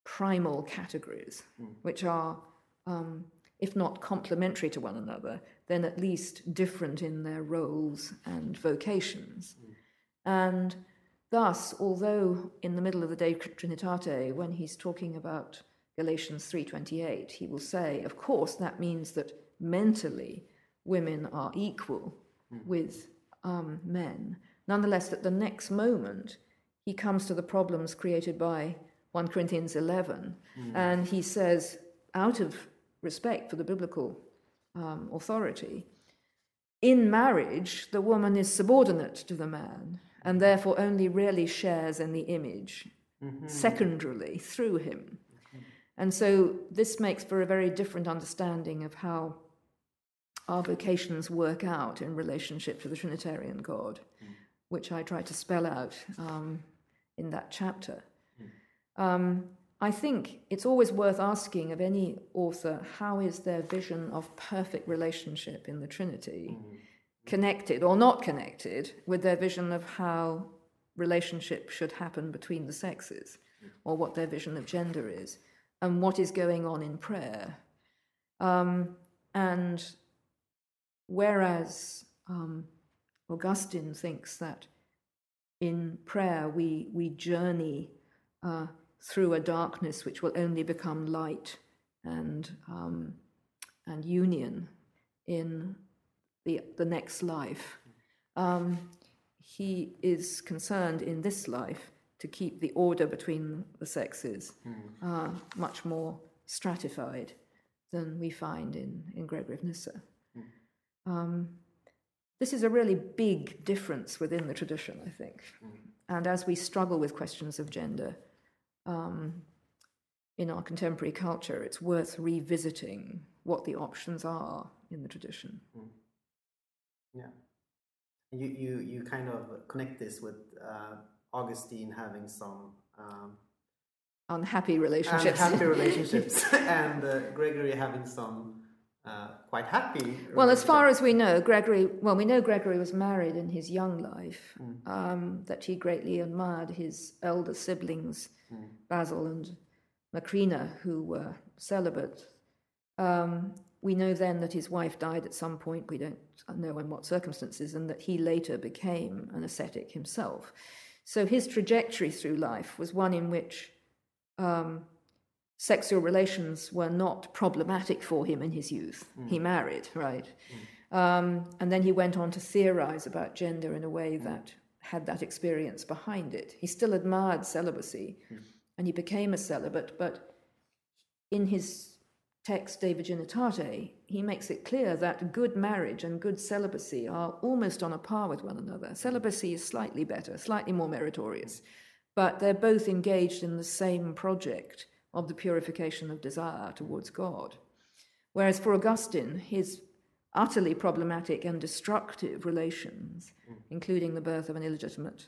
primal categories, which are, um, if not complementary to one another, then at least different in their roles and vocations. And thus, although in the middle of the De Trinitate, when he's talking about Galatians 3:28, he will say, of course, that means that mentally women are equal with um, men. Nonetheless, at the next moment, he comes to the problems created by 1 Corinthians 11, and he says, out of respect for the biblical um, authority, in marriage, the woman is subordinate to the man and therefore only really shares in the image mm-hmm. secondarily through him. Mm-hmm. And so this makes for a very different understanding of how our vocations work out in relationship to the Trinitarian God, mm. which I try to spell out um, in that chapter. Mm. Um, I think it's always worth asking of any author how is their vision of perfect relationship in the Trinity mm. Connected or not connected with their vision of how relationship should happen between the sexes or what their vision of gender is and what is going on in prayer. Um, and whereas um, Augustine thinks that in prayer we, we journey uh, through a darkness which will only become light and, um, and union in the, the next life. Um, he is concerned in this life to keep the order between the sexes uh, much more stratified than we find in, in Gregory of Nyssa. Um, this is a really big difference within the tradition, I think. And as we struggle with questions of gender um, in our contemporary culture, it's worth revisiting what the options are in the tradition. Yeah. You, you, you kind of connect this with uh, Augustine having some um, Unhappy relationships. unhappy relationships and uh, Gregory having some uh, quite happy. Well, as far as we know, Gregory, well, we know Gregory was married in his young life, um, that he greatly admired his elder siblings, Basil and Macrina, who were celibate. Um, we know then that his wife died at some point, we don't know in what circumstances, and that he later became an ascetic himself. So his trajectory through life was one in which um, sexual relations were not problematic for him in his youth. He married, right? Um, and then he went on to theorize about gender in a way that had that experience behind it. He still admired celibacy and he became a celibate, but in his text, De Virginitate, he makes it clear that good marriage and good celibacy are almost on a par with one another. Celibacy is slightly better, slightly more meritorious, but they're both engaged in the same project of the purification of desire towards God. Whereas for Augustine, his utterly problematic and destructive relations, hmm. including the birth of an illegitimate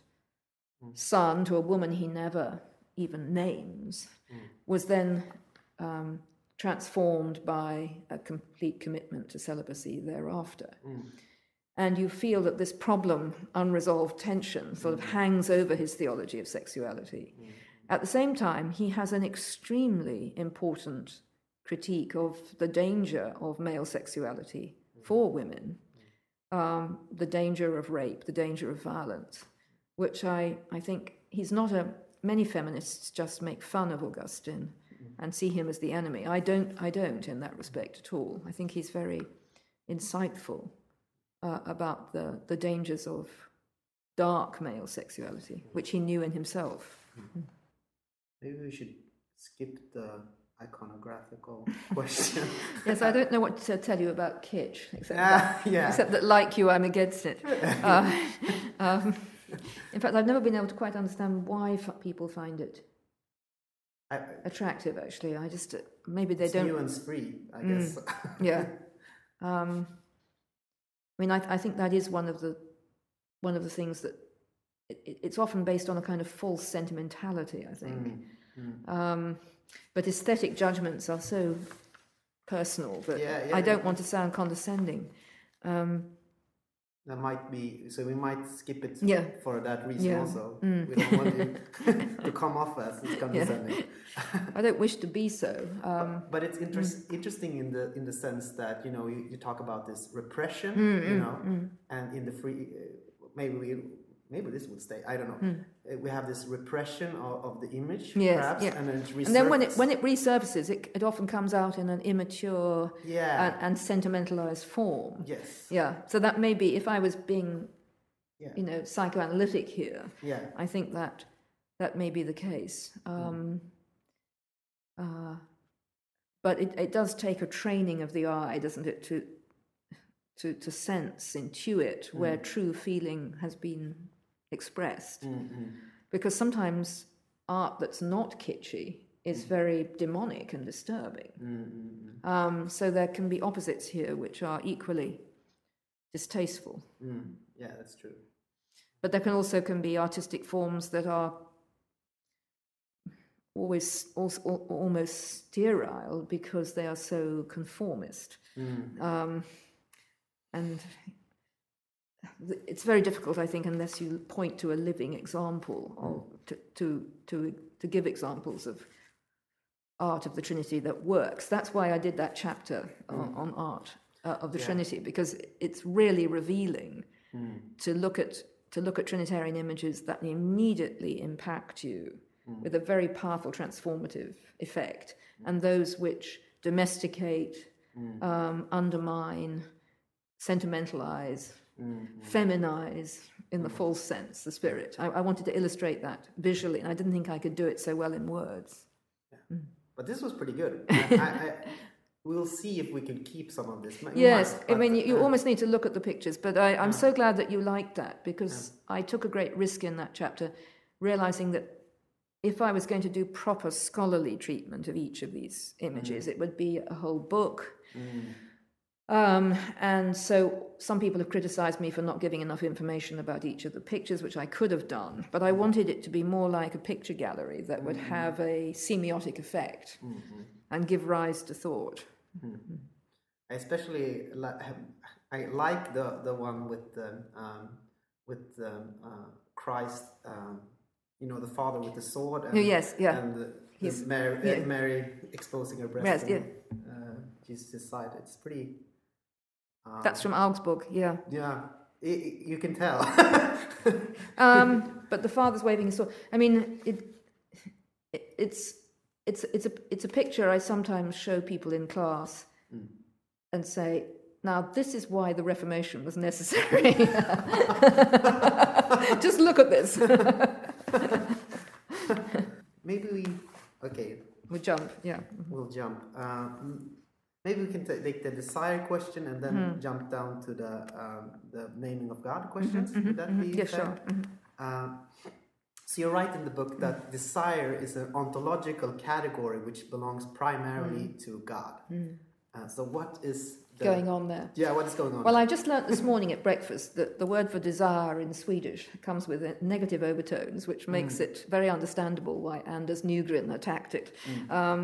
hmm. son to a woman he never even names, hmm. was then um, transformed by a complete commitment to celibacy thereafter. Mm. And you feel that this problem, unresolved tension, sort of mm. hangs over his theology of sexuality. Mm. At the same time, he has an extremely important critique of the danger of male sexuality for women, um, the danger of rape, the danger of violence, which I, I think he's not a. Many feminists just make fun of Augustine and see him as the enemy. I don't, I don't in that respect at all. I think he's very insightful uh, about the, the dangers of dark male sexuality, which he knew in himself. Maybe we should skip the iconographical question. Yes, I don't know what to tell you about kitsch, except, Ah, that, yeah. except that, like you, I'm against it. Uh, um, in fact, I've never been able to quite understand why f- people find it I, attractive. Actually, I just maybe they don't. nuance free, I Mm. guess. Yeah. Um, I mean, I, I think that is one of the one of the things that it, it- it's often based on a kind of false sentimentality. I think, Mm, um, but aesthetic judgments are so personal that Yeah, yeah, I don't yeah. want to sound condescending. Um, that might be so we might skip it Yeah. for that reason Yeah. Mm. also. We don't want you to come off as condescending. I don't wish to be so. Um, but it's interest, interesting in the in the sense that you know you, you talk about this repression, Mm, you know, and in the free uh, maybe we maybe this would stay. I don't know. Uh, We have this repression of, of the image, Mm. Yes, perhaps, yeah. and then it's and then when it resurfaces. when it resurfaces, it, it often comes out in an immature Yeah. and, and sentimentalized form. yes, Yeah. So that may be if I was being, Yeah. you know, psychoanalytic here. yeah, I think that that may be the case. Um, uh, but it, it does take a training of the eye, doesn't it, to to to sense, intuit where true feeling has been expressed. Because sometimes art that's not kitschy is very demonic and disturbing. Um, so there can be opposites here which are equally distasteful. Mm, yeah, that's true. But there can also can be artistic forms that are always also, almost sterile because they are so conformist. Um, and it's very difficult, I think, unless you point to a living example or hmm. to, to, to, to give examples of art of the Trinity that works. That's why I did that chapter on, hmm. on art uh, of the Trinity because it's really revealing hmm. to look at to look at Trinitarian images that immediately impact you with a very powerful transformative effect, and those which domesticate, um, undermine, sentimentalize, Mm-hmm. feminize in the false sense the spirit. I, I wanted to illustrate that visually, and I didn't think I could do it so well in words. Hmm. But this was pretty good. I, I, we'll see if we can keep some of this. Yes, might, I mean, you, you uh, almost need to look at the pictures, but I, I'm so glad that you liked that because I took a great risk in that chapter, realizing that if I was going to do proper scholarly treatment of each of these images, mm. it would be a whole book. Mm. Um, and so some people have criticized me for not giving enough information about each of the pictures, which I could have done, but I wanted it to be more like a picture gallery that would have a semiotic effect and give rise to thought. I especially I like the the one with the um, with um, uh, Christ, um, you know, the Father with the sword. And, Oh, yes, yeah. And the, the He's- Mary, yeah. Mary exposing her breast. Yes, and, uh, Jesus' side. It's pretty. Uh, That's from Augsburg, yeah. yeah, i i- you can tell. Um, but the father's waving his sword. I mean, it, it, it's it's it's a it's a picture I sometimes show people in class and say, "Now this is why the Reformation was necessary." Just look at this. Maybe we. Okay, we jump, yeah. We'll jump. Um, maybe we can ta- take the desire question and then Hmm. jump down to the um, the naming of God questions. Would that be Mm-hmm, Yeah, fair? sure. Mhm. Uh, so you write in the book that desire is an ontological category which belongs primarily to God. Uh, so what is the. Going on there. Yeah, what is going on? Well, I just learnt this morning at breakfast that the word for desire in Swedish comes with negative overtones, which makes it very understandable why Anders Nygren attacked it. Um,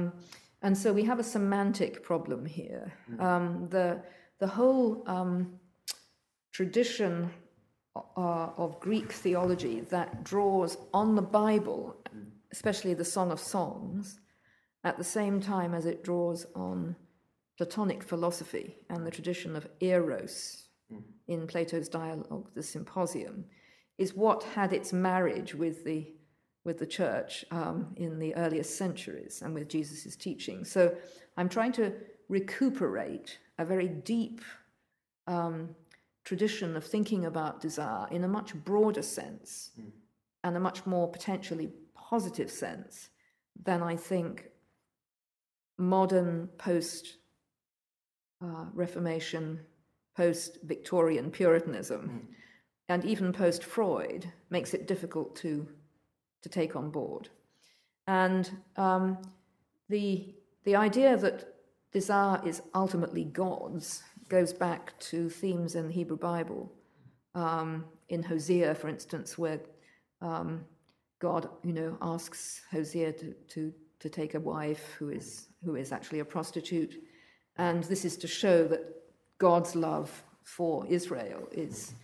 and so we have a semantic problem here. Um, the, the whole um, tradition uh, of Greek theology that draws on the Bible, especially the Song of Songs, at the same time as it draws on Platonic philosophy and the tradition of Eros in Plato's dialogue, the Symposium, is what had its marriage with the with the church um, in the earliest centuries and with Jesus' teaching. So I'm trying to recuperate a very deep um, tradition of thinking about desire in a much broader sense and a much more potentially positive sense than I think modern post uh, Reformation, post Victorian Puritanism, and even post Freud makes it difficult to, to take on board. And um, the, the idea that desire is ultimately God's goes back to themes in the Hebrew Bible. Um, in Hosea, for instance, where um, God, you know, asks Hosea to, to, to take a wife who is, who is actually a prostitute. And this is to show that God's love for Israel is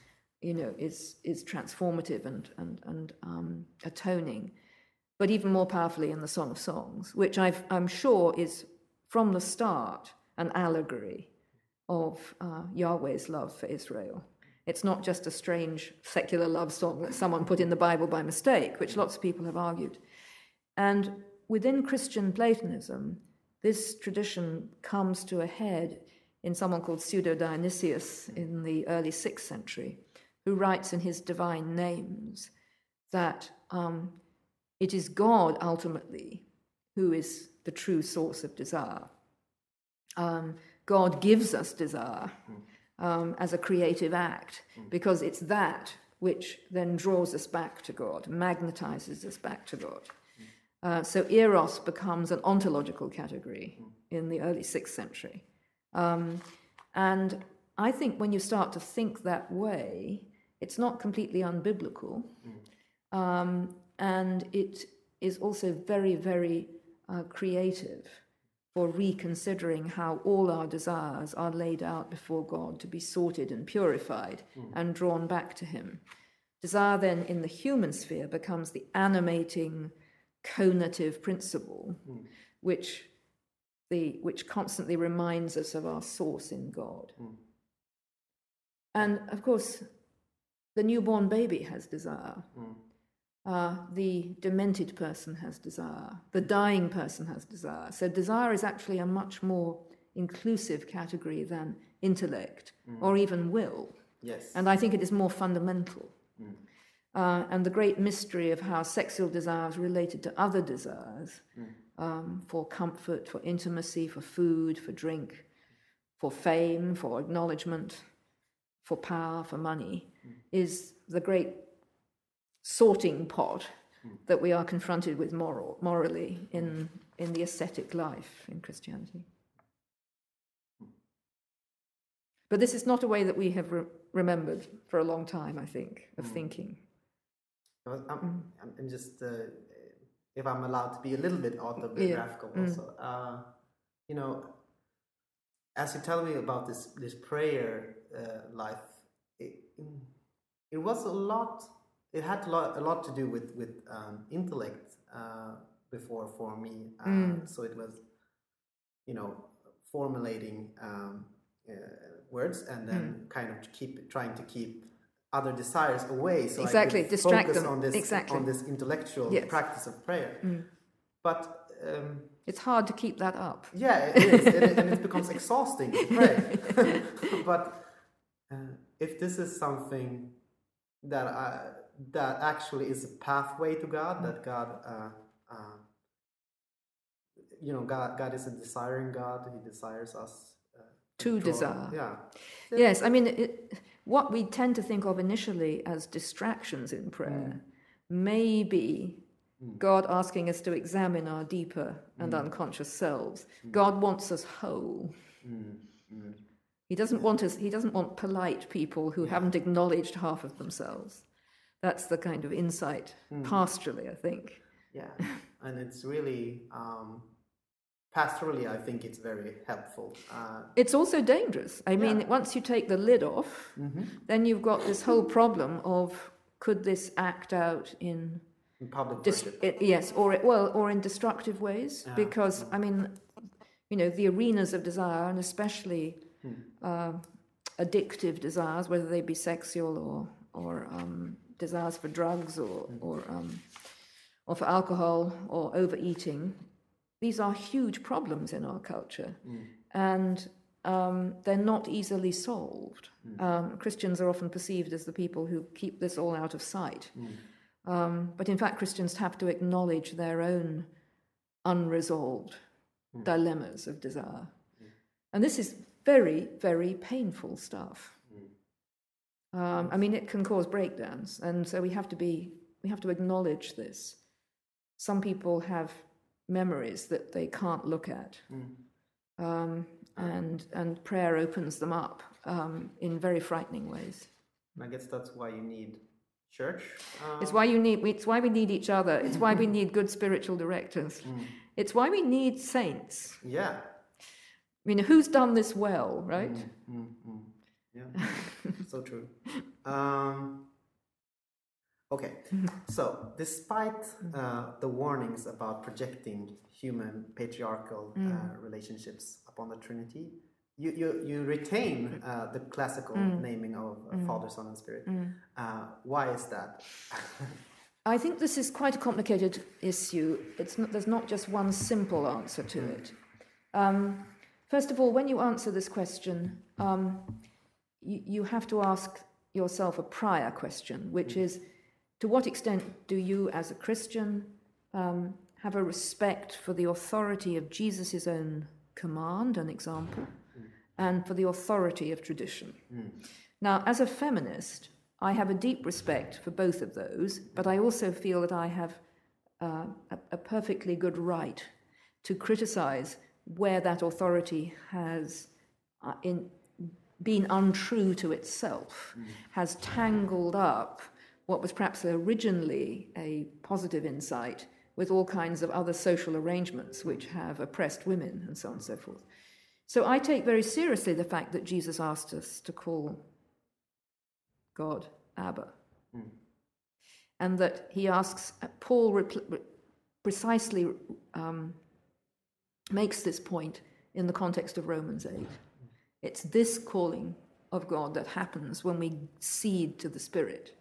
you know, is is transformative and and and um, atoning, but even more powerfully in the Song of Songs, which I've, I'm sure is from the start an allegory of uh, Yahweh's love for Israel. It's not just a strange secular love song that someone put in the Bible by mistake, which lots of people have argued. And within Christian Platonism, this tradition comes to a head in someone called Pseudo Dionysius in the early sixth century, who writes in his Divine Names that um, it is God ultimately who is the true source of desire. Um, God gives us desire um, as a creative act because it's that which then draws us back to God, magnetizes us back to God. Uh, so eros becomes an ontological category in the early sixth century. Um, and I think when you start to think that way, it's not completely unbiblical. Um, and it is also very, very uh, creative for reconsidering how all our desires are laid out before God to be sorted and purified and drawn back to Him. Desire, then, in the human sphere becomes the animating conative principle, which, the, which constantly reminds us of our source in God. And of course, the newborn baby has desire. Uh, the demented person has desire. The dying person has desire. So, desire is actually a much more inclusive category than intellect or even will. Yes. And I think it is more fundamental. Uh, and the great mystery of how sexual desires related to other desires um, for comfort, for intimacy, for food, for drink, for fame, for acknowledgement, for power, for money is the great sorting pot that we are confronted with moral, morally in, in the ascetic life in Christianity. But this is not a way that we have re- remembered for a long time, I think, of thinking. I'm, I'm, I'm just, uh, if I'm allowed to be a little bit autobiographical also, uh, you know, as you tell me about this this prayer uh, life, it, it was a lot. It had a lot, a lot to do with with um, intellect uh, before for me. Uh, So it was, you know, formulating um, uh, words and then kind of keep trying to keep other desires away. So I Exactly, distract focus them. on this Exactly. on this intellectual Yes. practice of prayer. But um, It's hard to keep that up. yeah, it is, and it, and it becomes exhausting to pray. but uh, if this is something that I, that actually is a pathway to God, that mm-hmm. God, uh, uh, you know, God, God is a desiring God. He desires us uh, To desire. Yeah, Yes, I mean, it, what we tend to think of initially as distractions in prayer mm. may be mm. God asking us to examine our deeper and mm. unconscious selves. God wants us whole. He doesn't want us. He doesn't want polite people who haven't acknowledged half of themselves. That's the kind of insight pastorally, I think. yeah, and it's really um, pastorally. I think it's very helpful. Uh, It's also dangerous. I mean, Yeah. once you take the lid off, then you've got this whole problem of could this act out in in public Dis- it, yes, or it, well, or in destructive ways, because I mean, you know, the arenas of desire, and especially uh, addictive desires, whether they be sexual or or um, desires for drugs or or um, or for alcohol or overeating, these are huge problems in our culture, and um, they're not easily solved. Um, Christians are often perceived as the people who keep this all out of sight. Um, but in fact, Christians have to acknowledge their own unresolved dilemmas of desire. And this is very, very painful stuff. Um, I mean, it can cause breakdowns, and so we have to be, we have to acknowledge this. Some people have memories that they can't look at, um, and and prayer opens them up um, in very frightening ways. And I guess that's why you need church. Uh, It's why you need. It's why we need each other. It's why we need good spiritual directors. It's why we need saints. yeah. I mean, who's done this well, right? Mm, mm. Yeah. so true. Um, okay, so despite uh, the warnings about projecting human patriarchal uh, relationships upon the Trinity, you, you, you retain uh, the classical naming of uh, Father, Son, and Spirit. Uh, why is that? I think this is quite a complicated issue. It's not, there's not just one simple answer to it. Um, first of all, when you answer this question, um, you, you have to ask yourself a prior question, which is to what extent do you, as a Christian, um, have a respect for the authority of Jesus' own command and example, and for the authority of tradition? Now, as a feminist, I have a deep respect for both of those, but I also feel that I have uh, a, a perfectly good right to criticize where that authority has uh, in, been untrue to itself, has tangled up what was perhaps originally a positive insight with all kinds of other social arrangements which have oppressed women and so on and so forth. So I take very seriously the fact that Jesus asked us to call God Abba. And that he asks, Paul repl- re- precisely um, makes this point in the context of Romans 8. It's this calling of God that happens when we cede to the Spirit,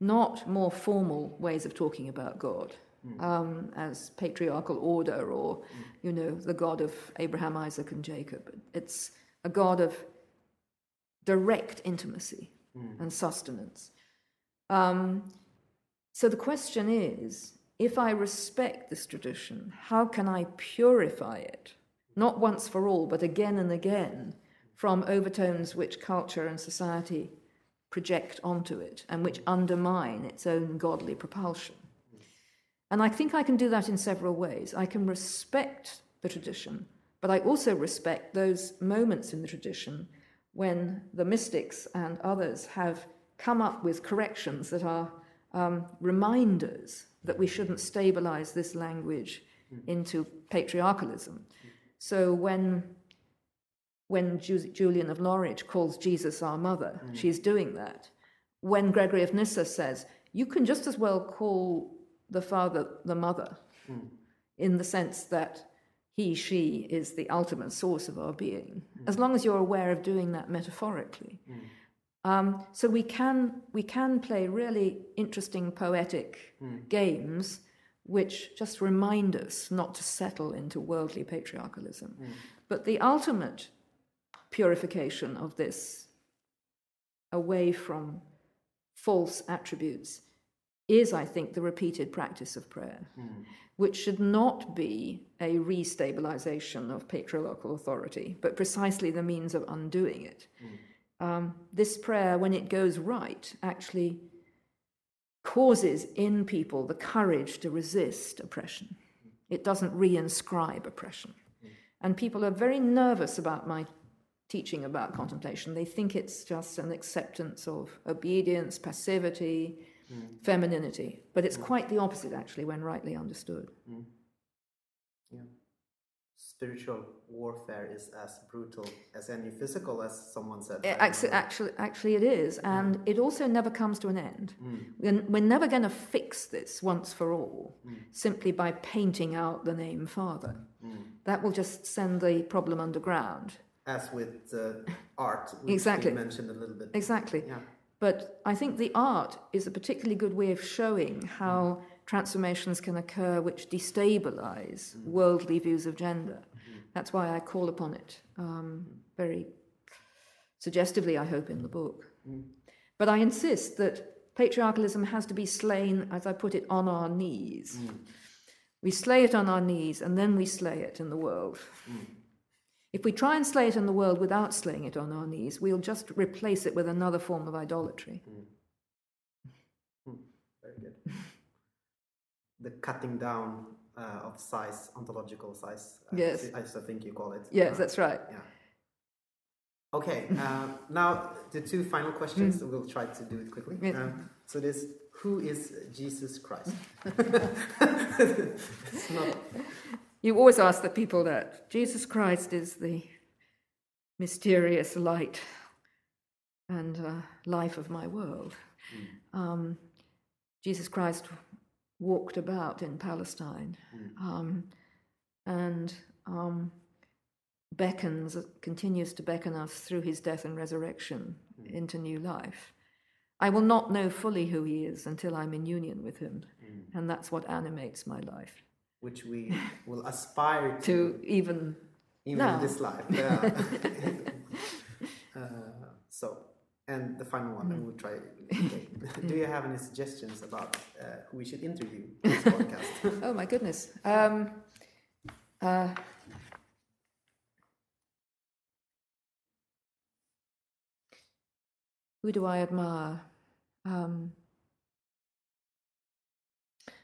not more formal ways of talking about God. Um, as patriarchal order, or you know, the God of Abraham, Isaac, and Jacob. It's a God of direct intimacy and sustenance. Um, so the question is if I respect this tradition, how can I purify it, not once for all, but again and again, from overtones which culture and society project onto it and which undermine its own godly propulsion? And I think I can do that in several ways. I can respect the tradition, but I also respect those moments in the tradition when the mystics and others have come up with corrections that are um, reminders that we shouldn't stabilize this language hmm. into patriarchalism. So when when Ju- Julian of Norwich calls Jesus our mother, hmm. she's doing that. When Gregory of Nyssa says, you can just as well call the father the mother, hmm. in the sense that he, she is the ultimate source of our being, as long as you're aware of doing that metaphorically. Um, so we can we can play really interesting poetic hmm. games, which just remind us not to settle into worldly patriarchalism. Hmm. But the ultimate purification of this away from false attributes is, I think, the repeated practice of prayer, hmm. which should not be a restabilization of patriarchal authority, but precisely the means of undoing it. Um, this prayer, when it goes right, actually causes in people the courage to resist oppression. It doesn't reinscribe oppression. And people are very nervous about my teaching about contemplation. They think it's just an acceptance of obedience, passivity, hmm. femininity. But it's hmm. quite the opposite, actually, when rightly understood. Yeah. Spiritual warfare is as brutal as any physical, as someone said. I Actually, actually, actually, it is, and mm. it also never comes to an end. Mm. We're, we're never going to fix this once for all mm. simply by painting out the name Father. That will just send the problem underground. As with uh, art, which Exactly. we mentioned a little bit. Exactly. Yeah. But I think the art is a particularly good way of showing how transformations can occur which destabilize mm-hmm. worldly views of gender. Mm-hmm. That's why I call upon it um, very suggestively, I hope, in the book. Mm-hmm. But I insist that patriarchalism has to be slain, as I put it, on our knees. We slay it on our knees and then we slay it in the world. If we try and slay it in the world without slaying it on our knees, we'll just replace it with another form of idolatry. Very good. The cutting down uh, of size, ontological size. Yes. thi- I think you call it. Yes, Uh, that's right. Yeah. Okay. Uh, now the two final questions. Mm. We'll try to do it quickly. Yes. Um, so this: Who is Jesus Christ? not. You always ask the people that Jesus Christ is the mysterious light and uh, life of my world. Um, Jesus Christ walked about in Palestine um, and um, beckons, continues to beckon us through his death and resurrection into new life. I will not know fully who he is until I'm in union with him, and that's what animates my life. Which we will aspire to, To even even now. in this life. Yeah. uh, so, and the final one, and we'll try. Okay. Do you have any suggestions about uh, who we should interview in this podcast? Oh my goodness. Um, uh, who do I admire? Um,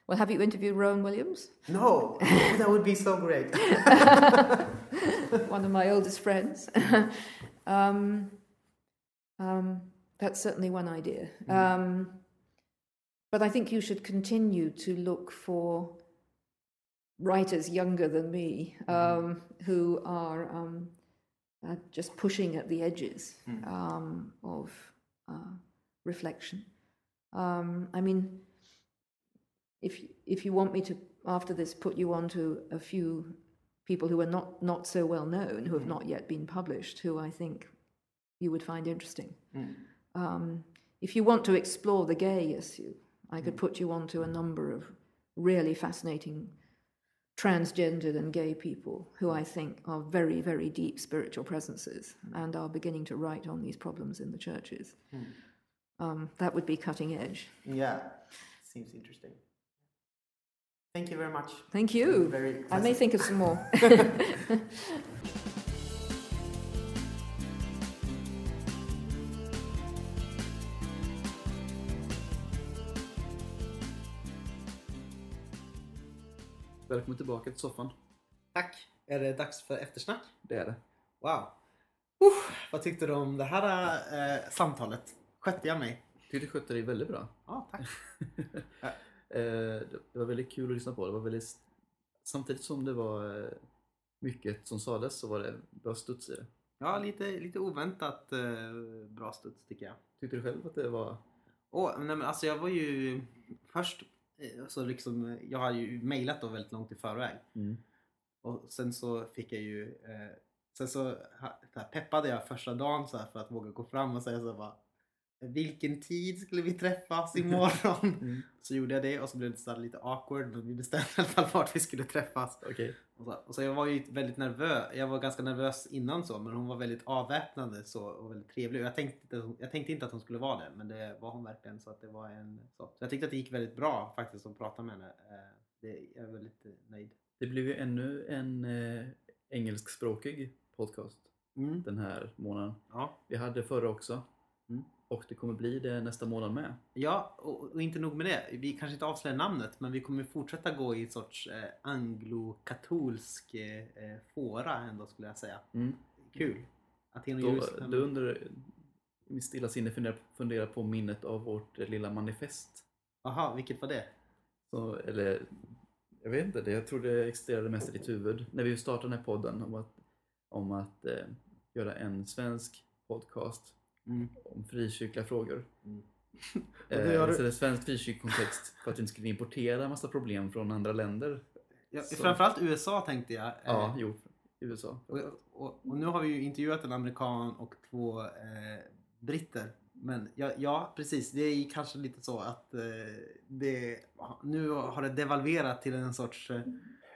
well, have you interviewed Rowan Williams? no, that would be so great. One of my oldest friends. um, um, that's certainly one idea. Um, but I think you should continue to look for writers younger than me um, who are um, uh, just pushing at the edges um, of uh, reflection. Um, I mean, if if you want me to after this put you on to a few people who are not not so well known, who have not yet been published, who I think you would find interesting. Um, if you want to explore the gay issue, I could put you on to a number of really fascinating transgendered and gay people who I think are very, very deep spiritual presences and are beginning to write on these problems in the churches. Um, that would be cutting edge. yeah, seems interesting. Thank you very much. Thank you. Very I may think of some more. Välkommen tillbaka till soffan. Tack. Är det dags för eftersnack? Det är det. Wow. Uff, vad tyckte du om det här eh, samtalet? Skötte jag mig? Tyckte du skötte dig väldigt bra. Ja, tack. Eh, det var väldigt kul att lyssna på. Det var väldigt... Samtidigt som det var eh, mycket som sades så var det bra studs i det. Ja, lite, lite oväntat eh, bra studs tycker jag. Tyckte du själv att det var... Åh, nej men alltså jag var ju först, så liksom, jag har ju mejlat då väldigt långt i förväg. Mm. Och sen så fick jag ju, eh, sen så peppade jag första dagen så för att våga gå fram och säga så bara vilken tid skulle vi träffas imorgon? Mm. Så gjorde jag det och så blev det så lite awkward men vi bestämde i alla fall vart vi skulle träffas. Okej. Och så, och så jag var ju väldigt nervös. Jag var ganska nervös innan så men hon var väldigt avväpnande så och väldigt trevlig. Och jag tänkte, inte- jag tänkte inte att hon skulle vara det men det var hon verkligen. Så att det var en så. så jag tyckte att det gick väldigt bra faktiskt att prata med henne. Eh, Det, jag är väldigt eh, nöjd. Det blev ju ännu en eh, engelskspråkig podcast Mm. den här månaden. Ja. Vi hade förra också. Och det kommer bli det nästa månad med. Ja, och, och inte nog med det. Vi kanske inte avslöjar namnet men vi kommer fortsätta gå i en sorts eh, anglokatolsk eh, eh, fåra ändå skulle jag säga. Mm. Kul. Aten och Då, Jerusalem. då undrar i mitt stilla sinne funderar, funderar på minnet av vårt eh, lilla manifest. Jaha, vilket var det? Så, eller, jag vet inte, det, jag tror det existerade mest i ditt huvud när vi startade den här podden om att, om att eh, göra en svensk podcast Mm. om frikyrkliga frågor. Mm. Eh, du- Så det är svensk frikyrklig kontext för att vi inte skulle importera massa problem från andra länder. Ja, Så. framförallt USA tänkte jag. Eh, Ja, jo, i USA. Och, och, och nu har vi ju intervjuat en amerikan och två eh, britter. Men ja, ja, precis. Det är kanske lite så att eh, det, nu har det devalverat till en sorts eh,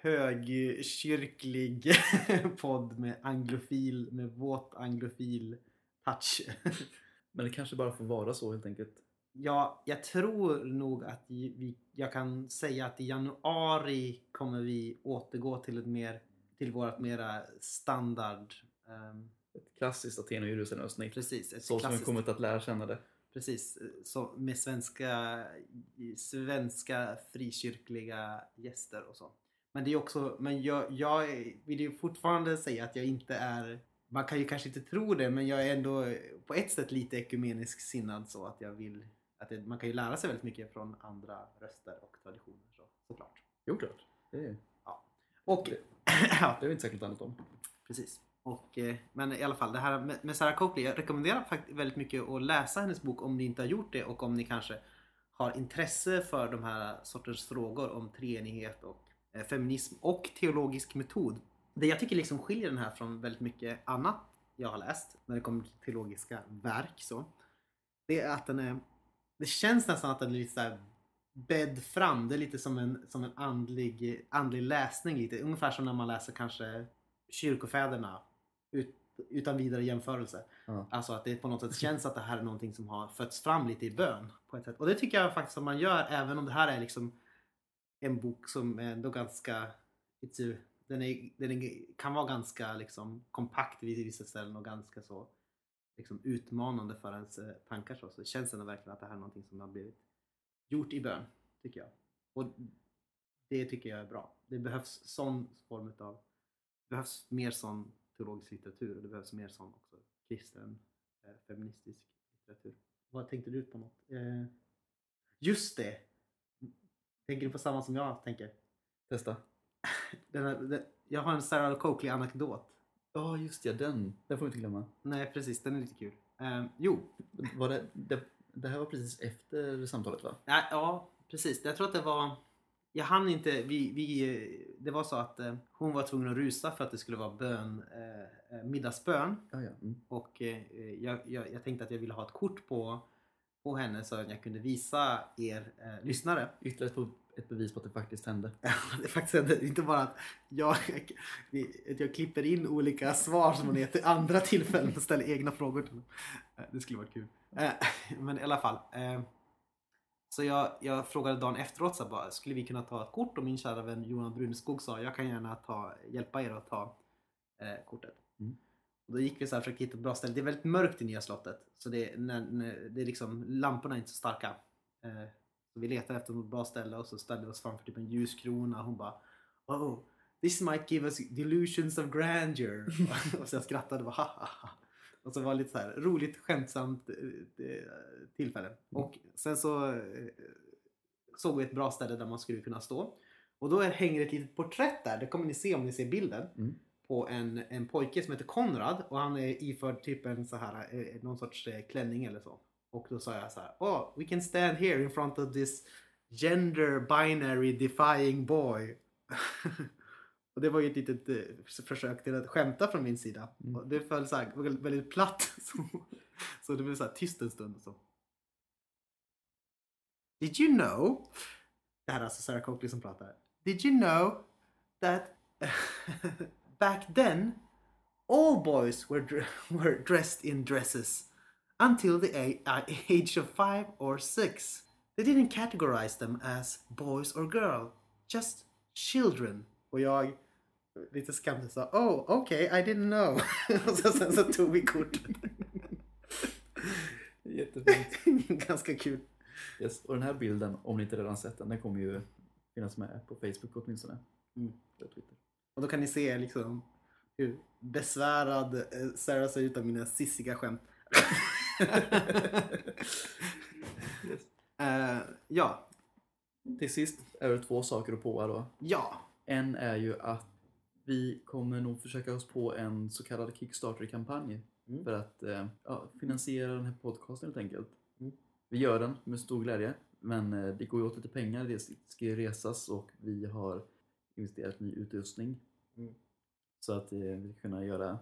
högkyrklig podd med anglofil, med våt anglofil touch. Men det kanske bara får vara så helt enkelt. Ja, jag tror nog att vi, jag kan säga att i januari kommer vi återgå till ett mer till vårt mera standard ehm, Ett klassiskt Aten och Jerusalem avsnitt. Precis, ett Så som vi klassiskt, kommit att lära känna det. precis, så med svenska, svenska frikyrkliga gäster och så. Men det är också, men jag, jag vill ju fortfarande säga att jag inte är, man kan ju kanske inte tro det, men jag är ändå på ett sätt lite ekumenisk sinnad så att jag vill, att det, man kan ju lära sig väldigt mycket från andra röster och traditioner så, såklart. Jo, klart. Det, är, Och, Det- ja, det är vi inte särskilt annat om. precis. Och, eh, men i alla fall, det här med, med Sarah Coakley. Jag rekommenderar faktiskt väldigt mycket att läsa hennes bok om ni inte har gjort det och om ni kanske har intresse för de här sorters frågor om treenighet och eh, feminism och teologisk metod. Det jag tycker liksom skiljer den här från väldigt mycket annat jag har läst när det kommer till teologiska verk så. Det är att den är, det känns nästan att den är lite så här bädd fram. Det är lite som en, som en andlig, andlig läsning. Lite. Ungefär som när man läser kanske kyrkofäderna ut, utan vidare jämförelse. Ja. Alltså att det på något sätt känns att det här är någonting som har fötts fram lite i bön. På ett sätt. Och det tycker jag faktiskt att man gör även om det här är liksom en bok som är ändå ganska it's a, den, är, den är, kan vara ganska liksom kompakt vid vissa ställen och ganska så liksom utmanande för ens eh, tankar. Så. så det känns ändå verkligen att det här är någonting som har blivit gjort i bön, tycker jag. Och det tycker jag är bra. Det behövs sån form av det behövs mer sån teologisk litteratur och det behövs mer sån också kristen eh, feministisk litteratur. Vad tänkte du på något? Eh, just det! Tänker du på samma som jag tänker? Testa. Den här, den, jag har en Sarah Coakley anekdot. Ja, just det. Den. Den får vi inte glömma. Nej precis, den är lite kul. Eh, jo, Var det, det, det här var precis efter samtalet va? Ja, ja, precis. Jag tror att det var... Jag hann inte... Vi, vi, det var så att eh, hon var tvungen att rusa för att det skulle vara bön, eh, eh, middagsbön. Ja, ja. Mm. Och eh, jag, jag, jag tänkte att jag ville ha ett kort på, på henne så att jag kunde visa er eh, lyssnare. Ytterligare ett, ett bevis på att det faktiskt hände. det är faktiskt inte- inte bara att jag, att jag klipper in olika svar som hon heter andra tillfällen och ställer egna frågor till. Eh, Det skulle varit kul. Eh, Men i alla fall. eh, Så jag, jag frågade dagen efteråt så bara, skulle vi kunna ta ett kort? Och min kära vän Johan Bruneskog sa jag kan gärna ta, hjälpa er att ta eh, kortet. Mm. Och då gick vi så här och försökte hitta ett bra ställe. Det är väldigt mörkt i Nya slottet. Så det, när, när, det är liksom, lamporna är inte så starka. Eh, så vi letade efter något bra ställe och så ställde vi oss framför typ en ljuskrona. Hon bara Oh, this might give us delusions of grandeur. och så jag skrattade och bara ha. Och så var det lite så här roligt skämtsamt eh, eh, tillfälle. Och sen så eh, såg vi ett bra ställe där man skulle kunna stå. Och då är, hänger ett litet porträtt där, det kommer ni se om ni ser bilden. Mm. På en, en pojke som heter Konrad och han är iförd typ en så här, någon sorts klänning eller så. Och då sa jag så här, oh, we can stand here in front of this gender binary defying boy. och det var ju ett litet eh, försök till att skämta från min sida. Mm. Och det föll så här, väldigt, platt. Så, så det blev så här tyst en stund. Och så. Did you know? Det här är alltså Sarah Coakley som pratar. Did you know that back then all boys were, were dressed in dresses until the uh, age of five or six. They didn't categorize them as boys or girl, just children. Och jag lite skamligt sa oh okay I didn't know. och så, sen så tog vi kort. Jättefint. Ganska kul. Yes. Och den här bilden, om ni inte redan sett den, den kommer ju finnas med på Facebook åtminstone. Mm. Och Twitter. Och då kan ni se liksom hur besvärad eh, Sarah ser ut av mina sissiga skämt. Yes. Eh, ja, Till sist är det två saker att påa då. ja, En är ju att vi kommer nog försöka oss på en så kallad Kickstarter-kampanj Mm. för att eh, ja, finansiera den här podcasten helt enkelt. Mm. Vi gör den med stor glädje, men eh, det går ju åt lite pengar. Det ska ju resas och vi har investerat ny utrustning Mm. så att vi ska kunna göra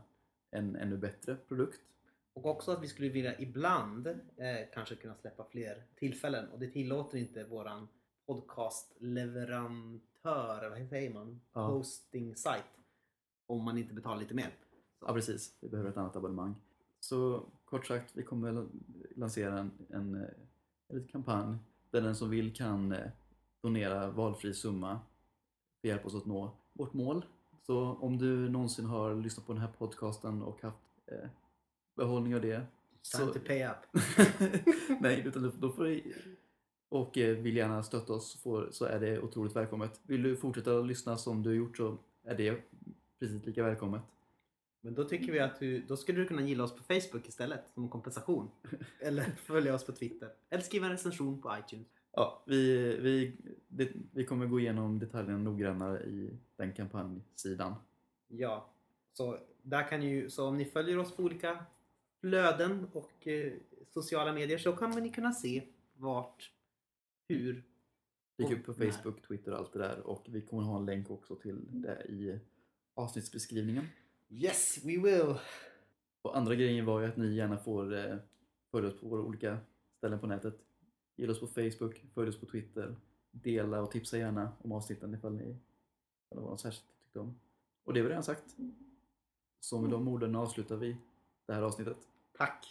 en ännu bättre produkt. Och också att vi skulle vilja ibland eh, kanske kunna släppa fler tillfällen och det tillåter inte våran podcastleverantör, eller vad säger man? Ja. Hosting site. Om man inte betalar lite mer. Ja precis, vi behöver ett annat abonnemang. Så kort sagt, vi kommer väl lansera en, en, en liten kampanj där den som vill kan eh, donera valfri summa för att hjälpa oss att nå vårt mål. Så om du någonsin har lyssnat på den här podcasten och haft eh, behållning av det Time to pay up. Nej, utan då- får du och eh, vill gärna stötta oss så så är det otroligt välkommet. Vill du fortsätta lyssna som du har gjort så är det precis lika välkommet. Men då tycker vi att du, då skulle du kunna gilla oss på Facebook istället som kompensation. Eller följa oss på Twitter. Eller skriva en recension på iTunes. Ja, vi, vi, det, vi kommer gå igenom detaljerna noggrannare i den kampanjsidan. Ja. Så, där kan ju, så om ni följer oss på olika flöden och eh, sociala medier så kommer ni kunna se vart, hur. Gick upp på när. Facebook, Twitter och allt det där och vi kommer ha en länk också till det i avsnittsbeskrivningen. Yes, we will! Och andra grejen var ju att ni gärna får eh, följa oss på våra olika ställen på nätet. Gilla oss på Facebook, följ oss på Twitter, dela och tipsa gärna om avsnitten ifall ni var något särskilt tyckte om. Och det var redan sagt. Så med de orden avslutar vi det här avsnittet. Tack!